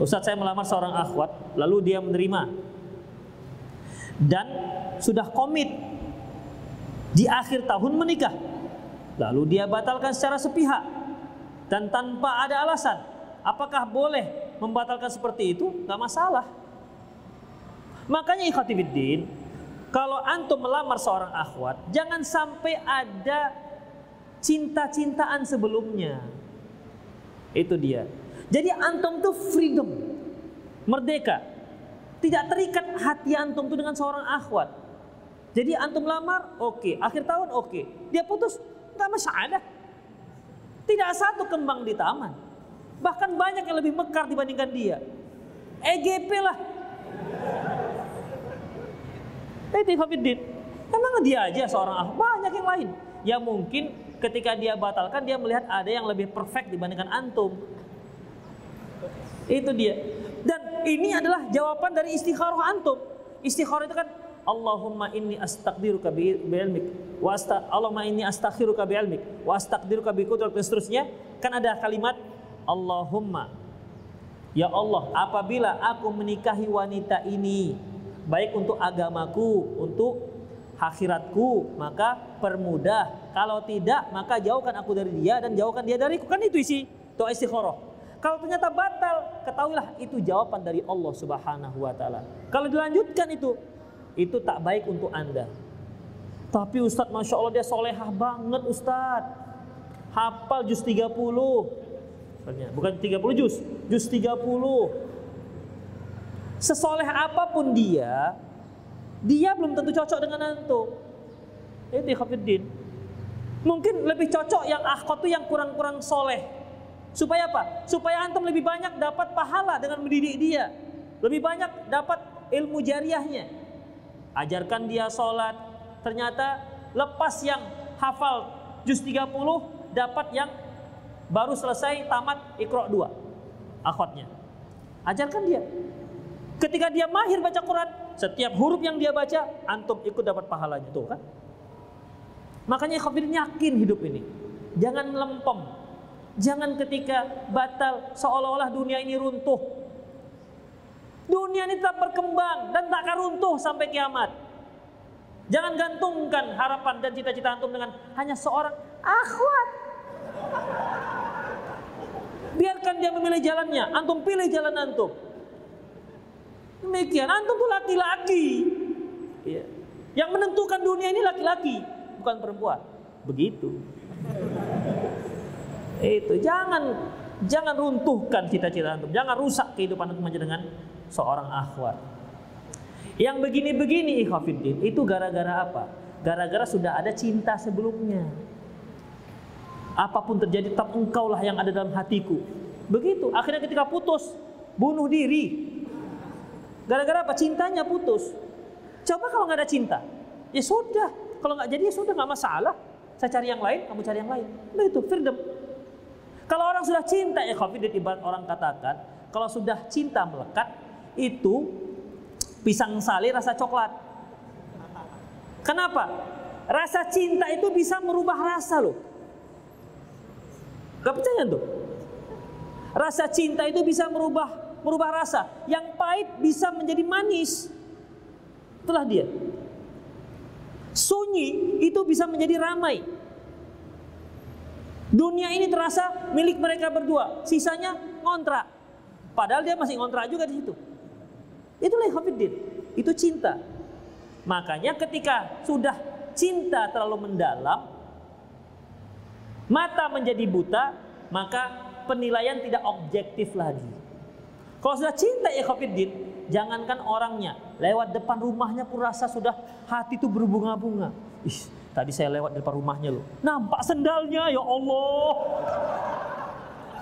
Ustadz saya melamar seorang akhwat, lalu dia menerima dan sudah komit di akhir tahun menikah. Lalu dia batalkan secara sepihak dan tanpa ada alasan. Apakah boleh membatalkan seperti itu? Gak masalah. Makanya ikhwatibiddin, kalau antum melamar seorang akhwat, jangan sampai ada cinta-cintaan sebelumnya. Itu dia. Jadi antum tuh freedom, merdeka. Tidak terikat hati antum tuh dengan seorang akhwat. Jadi antum lamar, oke. Okay. Akhir tahun, oke. Okay. Dia putus, nggak masalah. Tidak satu kembang di taman. Bahkan banyak yang lebih mekar dibandingkan dia. EGP lah. Hafiddin. Emang dia aja seorang akhwat, banyak yang lain. Ya mungkin ketika dia batalkan, dia melihat ada yang lebih perfect dibandingkan antum. Itu dia. Dan ini adalah jawaban dari istikharah antum. Istikharah itu kan Allahumma inni astaqdiruka bi ilmik wa asta Allahumma inni astakhiruka bi ilmik wa astaqdiruka bi dan seterusnya. Kan ada kalimat Allahumma. Ya Allah apabila aku menikahi wanita ini baik untuk agamaku untuk akhiratku maka permudah. Kalau tidak maka jauhkan aku dari dia dan jauhkan dia dariku. Kan itu isi doa istikharah. Kalau ternyata batal, ketahuilah itu jawaban dari Allah Subhanahu wa taala. Kalau dilanjutkan itu, itu tak baik untuk Anda. Tapi Ustadz, Masya Allah dia solehah banget Ustadz. Hafal juz 30. Bukan 30 juz, juz 30. Sesoleh apa pun dia, dia belum tentu cocok dengan antum. Itu Khafiddin. Mungkin lebih cocok yang akhwat itu yang kurang-kurang soleh Supaya apa? Supaya antum lebih banyak dapat pahala dengan mendidik dia. Lebih banyak dapat ilmu jariahnya. Ajarkan dia sholat. Ternyata lepas yang hafal juz 30 dapat yang baru selesai tamat ikro 2 akhwatnya. Ajarkan dia. Ketika dia mahir baca Quran, setiap huruf yang dia baca, antum ikut dapat pahalanya tuh kan. Makanya khafir yakin hidup ini. Jangan lempem, Jangan ketika batal seolah-olah dunia ini runtuh. Dunia ini tetap berkembang dan tak akan runtuh sampai kiamat. Jangan gantungkan harapan dan cita-cita antum dengan hanya seorang akhwat. Biarkan dia memilih jalannya, antum pilih jalan antum. Demikian, antum tuh laki-laki. Ya. Yang menentukan dunia ini laki-laki, bukan perempuan. Begitu. Itu jangan jangan runtuhkan cita-cita antum, jangan rusak kehidupan antum hanya dengan seorang akhwat. Yang begini-begini ikhwafiddin itu gara-gara apa? Gara-gara sudah ada cinta sebelumnya. Apa pun terjadi tetap engkaulah yang ada dalam hatiku. Begitu. Akhirnya ketika putus, bunuh diri. Gara-gara apa? Cintanya putus. Coba kalau nggak ada cinta, ya sudah. Kalau nggak jadi ya sudah nggak masalah. Saya cari yang lain, kamu cari yang lain. Begitu, freedom. Kalau orang sudah cinta ya khafidin ibarat orang katakan, kalau sudah cinta melekat itu pisang sali rasa coklat. Kenapa? Rasa cinta itu bisa merubah rasa loh. Gak percaya tuh? Rasa cinta itu bisa merubah merubah rasa. Yang pahit bisa menjadi manis. Itulah dia. Sunyi itu bisa menjadi ramai. Dunia ini terasa milik mereka berdua, sisanya ngontrak. Padahal dia masih ngontrak juga di situ. Itulah Hafiddin, itu cinta. Makanya ketika sudah cinta terlalu mendalam, mata menjadi buta, maka penilaian tidak objektif lagi. Kalau sudah cinta ya Hafiddin, jangankan orangnya, lewat depan rumahnya pun rasa sudah hati itu berbunga-bunga. Tadi saya lewat depan rumahnya loh. Nampak sendalnya ya Allah.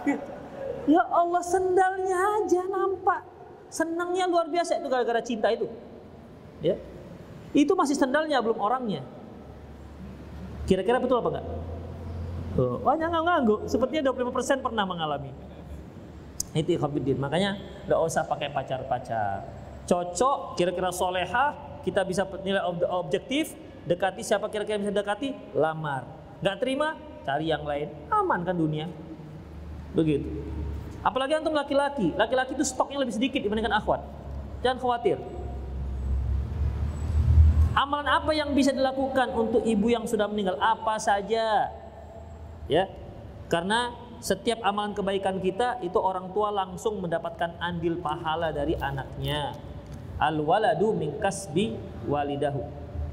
Ya Allah sendalnya aja nampak. Senangnya luar biasa itu gara-gara cinta itu. Ya. Itu masih sendalnya belum orangnya. Kira-kira betul apa enggak? Oh, banyak ngangguk. Sepertinya 25% pernah mengalami. Itu ikhwafiddin. Makanya enggak usah pakai pacar-pacar. Cocok, kira-kira soleha, kita bisa nilai objektif, dekati siapa kira-kira bisa dekati, lamar. Enggak terima, cari yang lain. Aman kan dunia. Begitu. Apalagi antum laki-laki, laki-laki itu stoknya lebih sedikit dibandingkan akhwat. Jangan khawatir. Amalan apa yang bisa dilakukan untuk ibu yang sudah meninggal? Apa saja. Ya. Karena setiap amalan kebaikan kita itu orang tua langsung mendapatkan andil pahala dari anaknya. Al waladu min kasbi walidahu.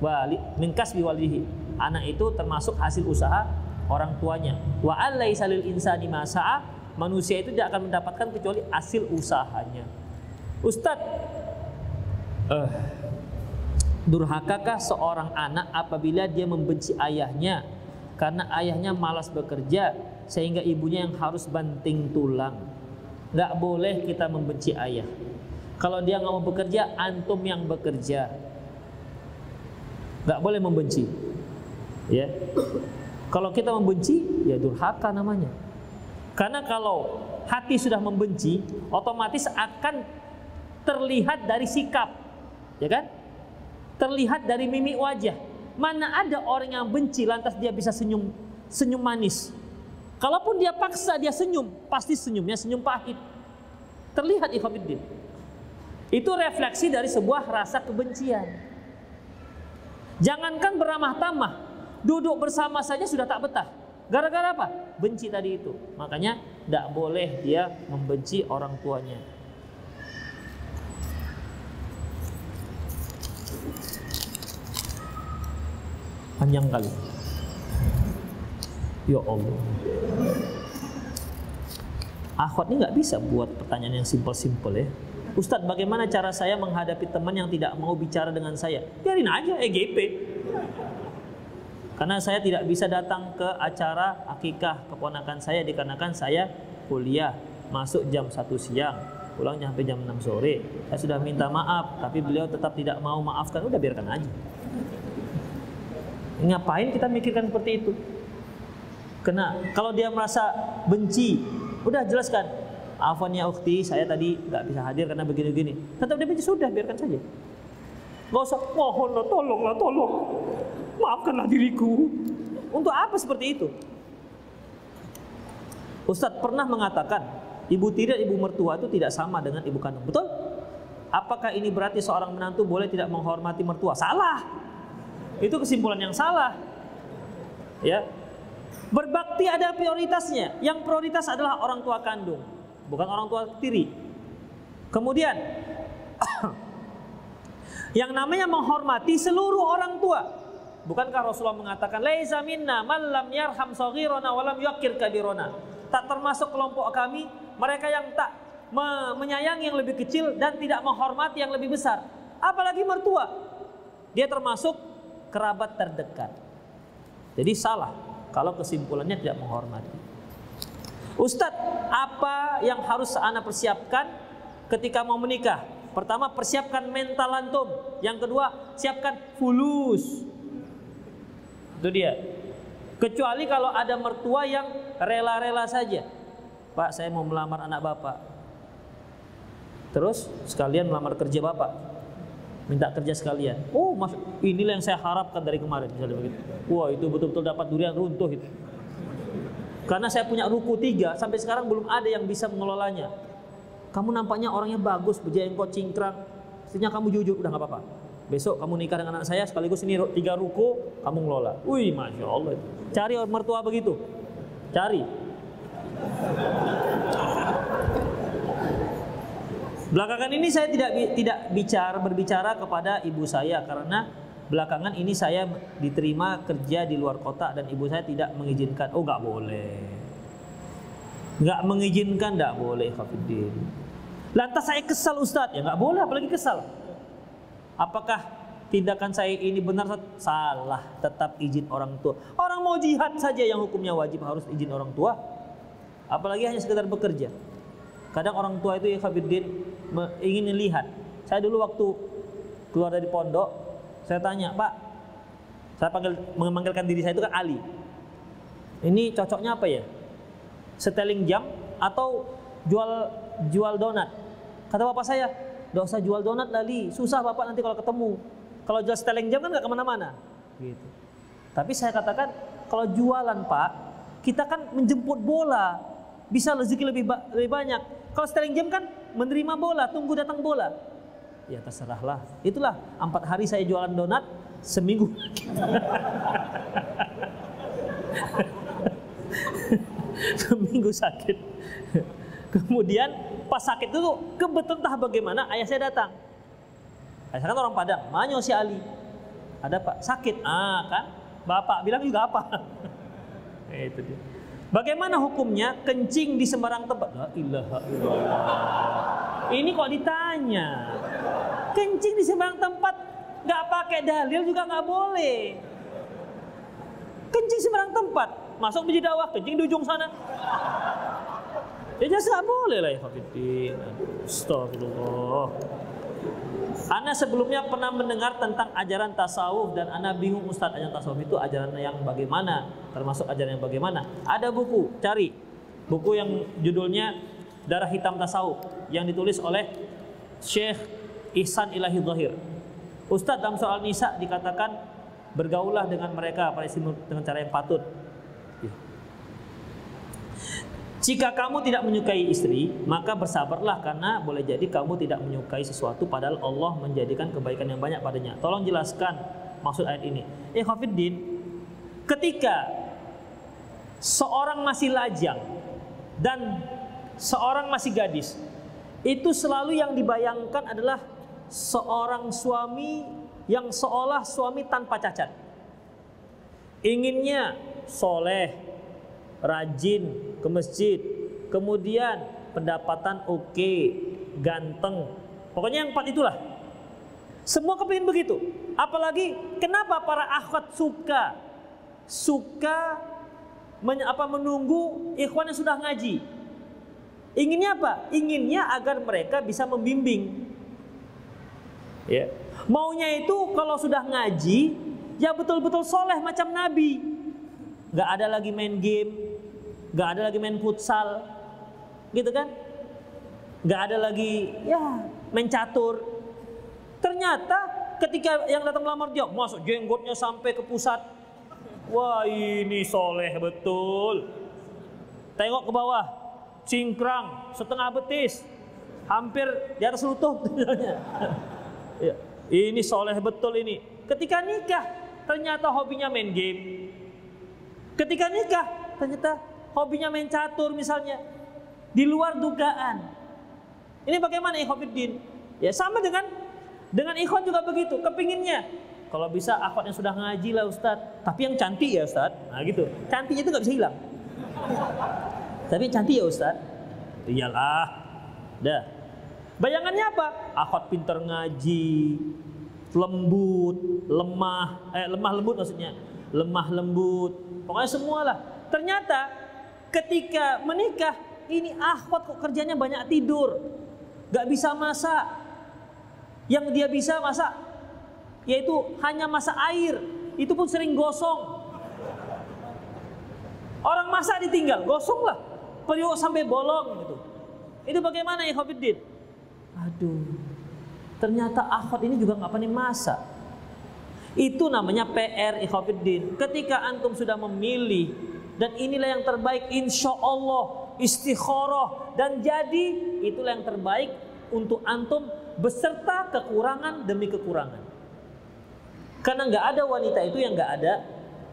Wali min kasbi walihi. Anak itu termasuk hasil usaha orang tuanya. Wa alaisa lil insani ma manusia itu tidak akan mendapatkan kecuali hasil usahanya. Ustadz, uh, durhakakah seorang anak apabila dia membenci ayahnya karena ayahnya malas bekerja sehingga ibunya yang harus banting tulang? Gak boleh kita membenci ayah. Kalau dia nggak mau bekerja, antum yang bekerja. Gak boleh membenci. Ya. Kalau kita membenci, ya durhaka namanya. Karena kalau hati sudah membenci, otomatis akan terlihat dari sikap, ya kan? Terlihat dari mimik wajah. Mana ada orang yang benci lantas dia bisa senyum senyum manis. Kalaupun dia paksa dia senyum, pasti senyumnya senyum pahit. Terlihat ikhwatiddin. Itu refleksi dari sebuah rasa kebencian. Jangankan beramah tamah, duduk bersama saja sudah tak betah. Gara-gara apa? Benci tadi itu. Makanya tidak boleh dia membenci orang tuanya. Panjang kali. Ya Allah. Akhwat ini nggak bisa buat pertanyaan yang simpel-simpel ya. Ustadz bagaimana cara saya menghadapi teman yang tidak mau bicara dengan saya? Biarin aja EGP. Karena saya tidak bisa datang ke acara akikah keponakan saya dikarenakan saya kuliah masuk jam 1 siang pulangnya sampai jam 6 sore. Saya sudah minta maaf tapi beliau tetap tidak mau maafkan. Udah biarkan aja. Ngapain kita mikirkan seperti itu? Kena kalau dia merasa benci udah jelaskan afwan ya ukti saya tadi nggak bisa hadir karena begini-begini tetap dia sudah biarkan saja nggak usah mohon tolonglah tolong maafkanlah diriku. Untuk apa seperti itu? Ustadz pernah mengatakan ibu tiri dan ibu mertua itu tidak sama dengan ibu kandung. Betul? Apakah ini berarti seorang menantu boleh tidak menghormati mertua? Salah. Itu kesimpulan yang salah. Ya. Berbakti ada prioritasnya. Yang prioritas adalah orang tua kandung, bukan orang tua tiri. Kemudian yang namanya menghormati seluruh orang tua Bukankah Rasulullah mengatakan laisa minna man lam yarham saghirana wa lam yakir kabirona. Tak termasuk kelompok kami mereka yang tak me menyayangi yang lebih kecil dan tidak menghormati yang lebih besar. Apalagi mertua. Dia termasuk kerabat terdekat. Jadi salah kalau kesimpulannya tidak menghormati. Ustadz, apa yang harus anak persiapkan ketika mau menikah? Pertama, persiapkan mental antum. Yang kedua, siapkan fulus itu dia. Kecuali kalau ada mertua yang rela-rela saja. Pak, saya mau melamar anak bapak. Terus sekalian melamar kerja bapak. Minta kerja sekalian. Oh, inilah yang saya harapkan dari kemarin misalnya begitu. Wah, itu betul-betul dapat durian runtuh itu. Karena saya punya ruku tiga, sampai sekarang belum ada yang bisa mengelolanya. Kamu nampaknya orangnya bagus, berjenggot, cingkrang. Mestinya kamu jujur, udah nggak apa-apa besok kamu nikah dengan anak saya sekaligus ini tiga ruko kamu ngelola. Wih, masya Allah. Cari mertua begitu, cari. Belakangan ini saya tidak tidak bicara berbicara kepada ibu saya karena belakangan ini saya diterima kerja di luar kota dan ibu saya tidak mengizinkan. Oh, nggak boleh. Nggak mengizinkan, nggak boleh, Hafiddin. Lantas saya kesal Ustadz, ya nggak boleh, apalagi kesal. Apakah tindakan saya ini benar? Salah, tetap izin orang tua. Orang mau jihad saja yang hukumnya wajib harus izin orang tua. Apalagi hanya sekedar bekerja. Kadang orang tua itu ya Khabiruddin ingin melihat. Saya dulu waktu keluar dari pondok, saya tanya, Pak, saya panggil memanggilkan diri saya itu kan Ali. Ini cocoknya apa ya? Seteling jam atau jual jual donat? Kata bapak saya, Gak usah jual donat lali, susah bapak nanti kalau ketemu. Kalau jual seteling jam kan nggak ke mana-mana. Gitu. Tapi saya katakan kalau jualan pak, kita kan menjemput bola, bisa rezeki lebih ba lebih banyak. Kalau seteling jam kan menerima bola, tunggu datang bola. Ya terserahlah. Itulah empat hari saya jualan donat, seminggu. seminggu sakit. Kemudian pas sakit itu kebetulan entah bagaimana ayah saya datang. Ayah saya kan orang Padang, manyo si Ali. Ada pak sakit, ah kan? Bapak bilang juga apa? itu dia. Bagaimana hukumnya kencing di sembarang tempat? La ilaha illallah. Ini kok ditanya. Kencing di sembarang tempat nggak pakai dalil juga nggak boleh. Kencing sembarang tempat, masuk masjid dakwah, kencing di ujung sana. Ya jelas nggak boleh lah ya. Astagfirullah. Ana sebelumnya pernah mendengar tentang ajaran tasawuf dan Ana bingung Ustaz ajaran tasawuf itu ajaran yang bagaimana, termasuk ajaran yang bagaimana. Ada buku, cari buku yang judulnya Darah Hitam Tasawuf yang ditulis oleh Syekh Ihsan Ilahi Zahir. Ustadz dalam soal nisa dikatakan bergaulah dengan mereka pada dengan cara yang patut. Jika kamu tidak menyukai istri, maka bersabarlah karena boleh jadi kamu tidak menyukai sesuatu padahal Allah menjadikan kebaikan yang banyak padanya. Tolong jelaskan maksud ayat ini. Eh Khafiddin, ketika seorang masih lajang dan seorang masih gadis, itu selalu yang dibayangkan adalah seorang suami yang seolah suami tanpa cacat. Inginnya soleh, rajin ke masjid, kemudian pendapatan oke, ganteng. Pokoknya yang empat itulah. Semua kepingin begitu. Apalagi kenapa para akhwat suka suka men, apa menunggu ikhwan yang sudah ngaji. Inginnya apa? Inginnya agar mereka bisa membimbing. Ya. Maunya itu kalau sudah ngaji, ya betul-betul soleh macam Nabi. Gak ada lagi main game, nggak ada lagi main futsal, gitu kan? Nggak ada lagi ya main catur. Ternyata ketika yang datang melamar dia masuk jenggotnya sampai ke pusat. Wah ini soleh betul. Tengok ke bawah, cingkrang setengah betis, hampir di atas lutut. Ya, ini soleh betul ini. Ketika nikah, ternyata hobinya main game. Ketika nikah, ternyata hobinya main catur misalnya di luar dugaan. Ini bagaimana ikhwafiddin? Ya sama dengan dengan ikhwan juga begitu, kepinginnya kalau bisa akhwat yang sudah ngaji lah Ustadz, tapi yang cantik ya Ustadz. Nah gitu, cantiknya itu nggak bisa hilang. tapi cantik ya Ustadz. Iyalah, dah. Bayangannya apa? Akhwat pinter ngaji, lembut, lemah, eh lemah lembut maksudnya, lemah lembut, pokoknya semualah. Ternyata ketika menikah ini akhwat kok kerjanya banyak tidur. Gak bisa masak. Yang dia bisa masak yaitu hanya masak air. Itu pun sering gosong. Orang masak ditinggal gosong lah periuk sampai bolong gitu. Itu bagaimana ya Khofiddin aduh. Ternyata akhwat ini juga nggak pandai masak. Itu namanya PR Ikhafiddin. Ketika antum sudah memilih dan inilah yang terbaik insya Allah istikharah dan jadi itulah yang terbaik untuk antum beserta kekurangan demi kekurangan. Karena nggak ada wanita itu yang nggak ada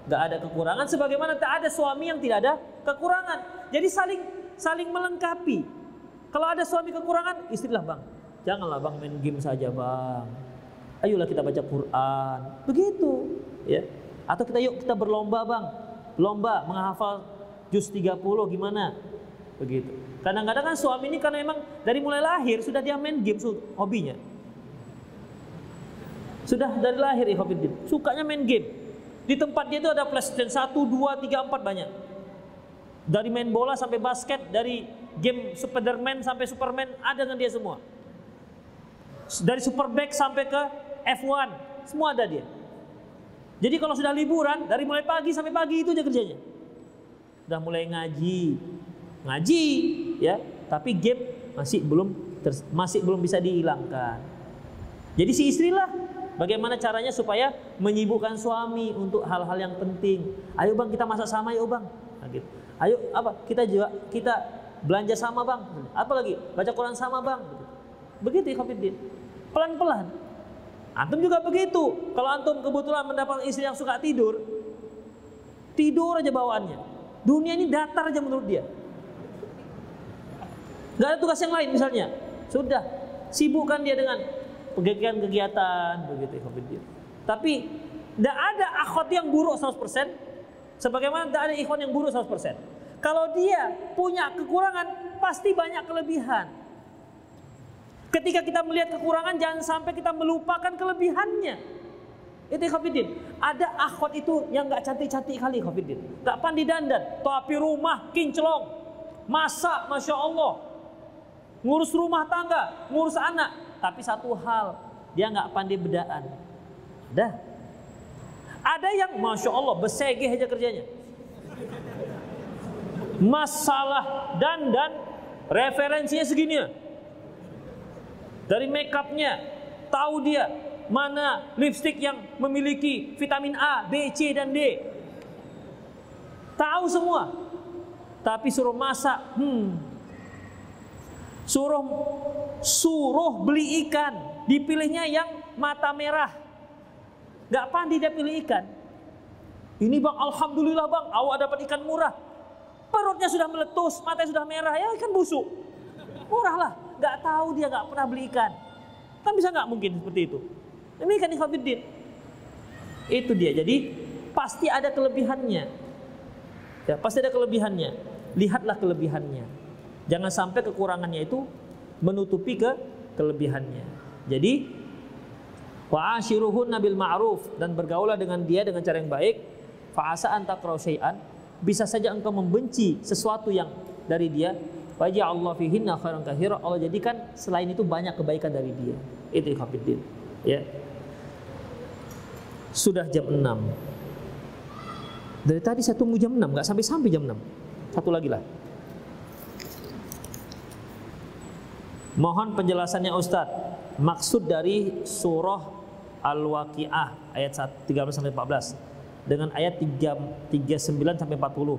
nggak ada kekurangan sebagaimana tak ada suami yang tidak ada kekurangan. Jadi saling saling melengkapi kalau ada suami kekurangan istilah bang janganlah bang main game saja bang ayolah kita baca Quran begitu ya atau kita yuk kita berlomba bang lomba menghafal juz 30 gimana? Begitu. Kadang-kadang kan suami ini karena emang dari mulai lahir sudah dia main game hobinya. Sudah dari lahir ya hobi game. Sukanya main game. Di tempat dia itu ada PlayStation 1, 2, 3, 4 banyak. Dari main bola sampai basket, dari game Spiderman sampai Superman ada dengan dia semua. Dari Superbike sampai ke F1 semua ada dia. Jadi kalau sudah liburan dari mulai pagi sampai pagi itu aja kerjanya. Sudah mulai ngaji, ngaji ya, tapi game masih belum masih belum bisa dihilangkan. Jadi si istri lah bagaimana caranya supaya menyibukkan suami untuk hal-hal yang penting. Ayo bang kita masak sama yuk bang. Nah, gitu. Ayo apa kita juga kita belanja sama bang. Apa lagi baca Quran sama bang. Begitu ya pelan-pelan. Antum juga begitu. Kalau antum kebetulan mendapat istri yang suka tidur, tidur aja bawaannya. Dunia ini datar aja menurut dia. Gak ada tugas yang lain misalnya. Sudah, sibukkan dia dengan kegiatan-kegiatan begitu ya. Tapi tidak ada akhwat yang buruk 100%, sebagaimana tidak ada ikhwan yang buruk 100%. Kalau dia punya kekurangan, pasti banyak kelebihan. Ketika kita melihat kekurangan jangan sampai kita melupakan kelebihannya. Itu Khafidin. Ada akhwat itu yang nggak cantik-cantik kali Khafidin. Nggak pandai dandan, tapi rumah kinclong. Masak, Masya Allah. Ngurus rumah tangga, ngurus anak. Tapi satu hal, dia nggak pandai bedaan. Ada. Ada yang Masya Allah besegeh aja kerjanya. Masalah dandan referensinya segini ya dari make upnya tahu dia mana lipstick yang memiliki vitamin A, B, C dan D. Tahu semua. Tapi suruh masak, hmm. Suruh suruh beli ikan, dipilihnya yang mata merah. Gak pandai dia pilih ikan. Ini bang, alhamdulillah bang, awak dapat ikan murah. Perutnya sudah meletus, matanya sudah merah, ya ikan busuk. Murah lah nggak tahu dia nggak pernah beli ikan. Kan bisa nggak mungkin seperti itu. Demikian ikhwafiddin. Itu dia. Jadi pasti ada kelebihannya. Ya, pasti ada kelebihannya. Lihatlah kelebihannya. Jangan sampai kekurangannya itu menutupi ke kelebihannya. Jadi wa'ashiruhun nabil ma'ruf dan bergaulah dengan dia dengan cara yang baik. Fa'asa anta syai'an bisa saja engkau membenci sesuatu yang dari dia Wajah Allah fihinna khairan kathira. Allah jadikan selain itu banyak kebaikan dari dia. Itu ikhafidin. Ya. Sudah jam 6. Dari tadi saya tunggu jam 6, nggak sampai-sampai jam 6. Satu lagi lah. Mohon penjelasannya Ustadz. Maksud dari surah Al-Waqi'ah ayat 13 sampai 14 dengan ayat 3, 39 sampai 40.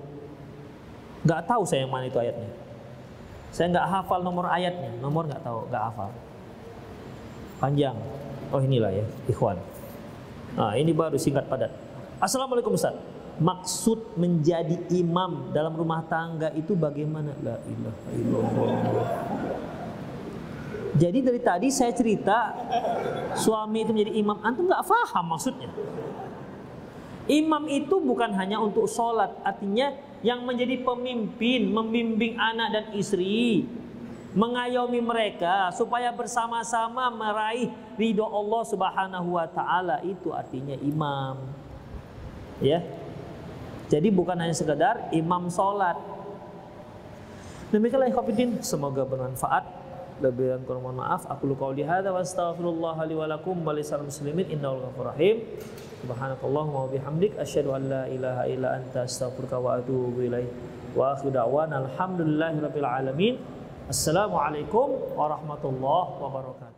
Gak tahu saya yang mana itu ayatnya. Saya nggak hafal nomor ayatnya, nomor nggak tahu, nggak hafal. Panjang. Oh inilah ya, ikhwan. Nah, ini baru singkat padat. Assalamualaikum Ustaz. Maksud menjadi imam dalam rumah tangga itu bagaimana? La ilaha illallah. Jadi dari tadi saya cerita suami itu menjadi imam, antum nggak paham maksudnya. Imam itu bukan hanya untuk sholat, artinya yang menjadi pemimpin, membimbing anak dan istri, mengayomi mereka supaya bersama-sama meraih ridho Allah Subhanahu wa taala itu artinya imam. Ya. Jadi bukan hanya sekedar imam salat. Demikianlah semoga bermanfaat. Lebih dan kurang mohon maaf. Aku lu qauli hadza wa astaghfirullah li wa lakum wa lisal muslimin innahu ghafurur rahim. Subhanakallahumma wa bihamdik asyhadu an la ilaha illa anta astaghfiruka wa atubu ilaik. Wa da'wana alhamdulillahi rabbil alamin. Assalamualaikum warahmatullahi wabarakatuh.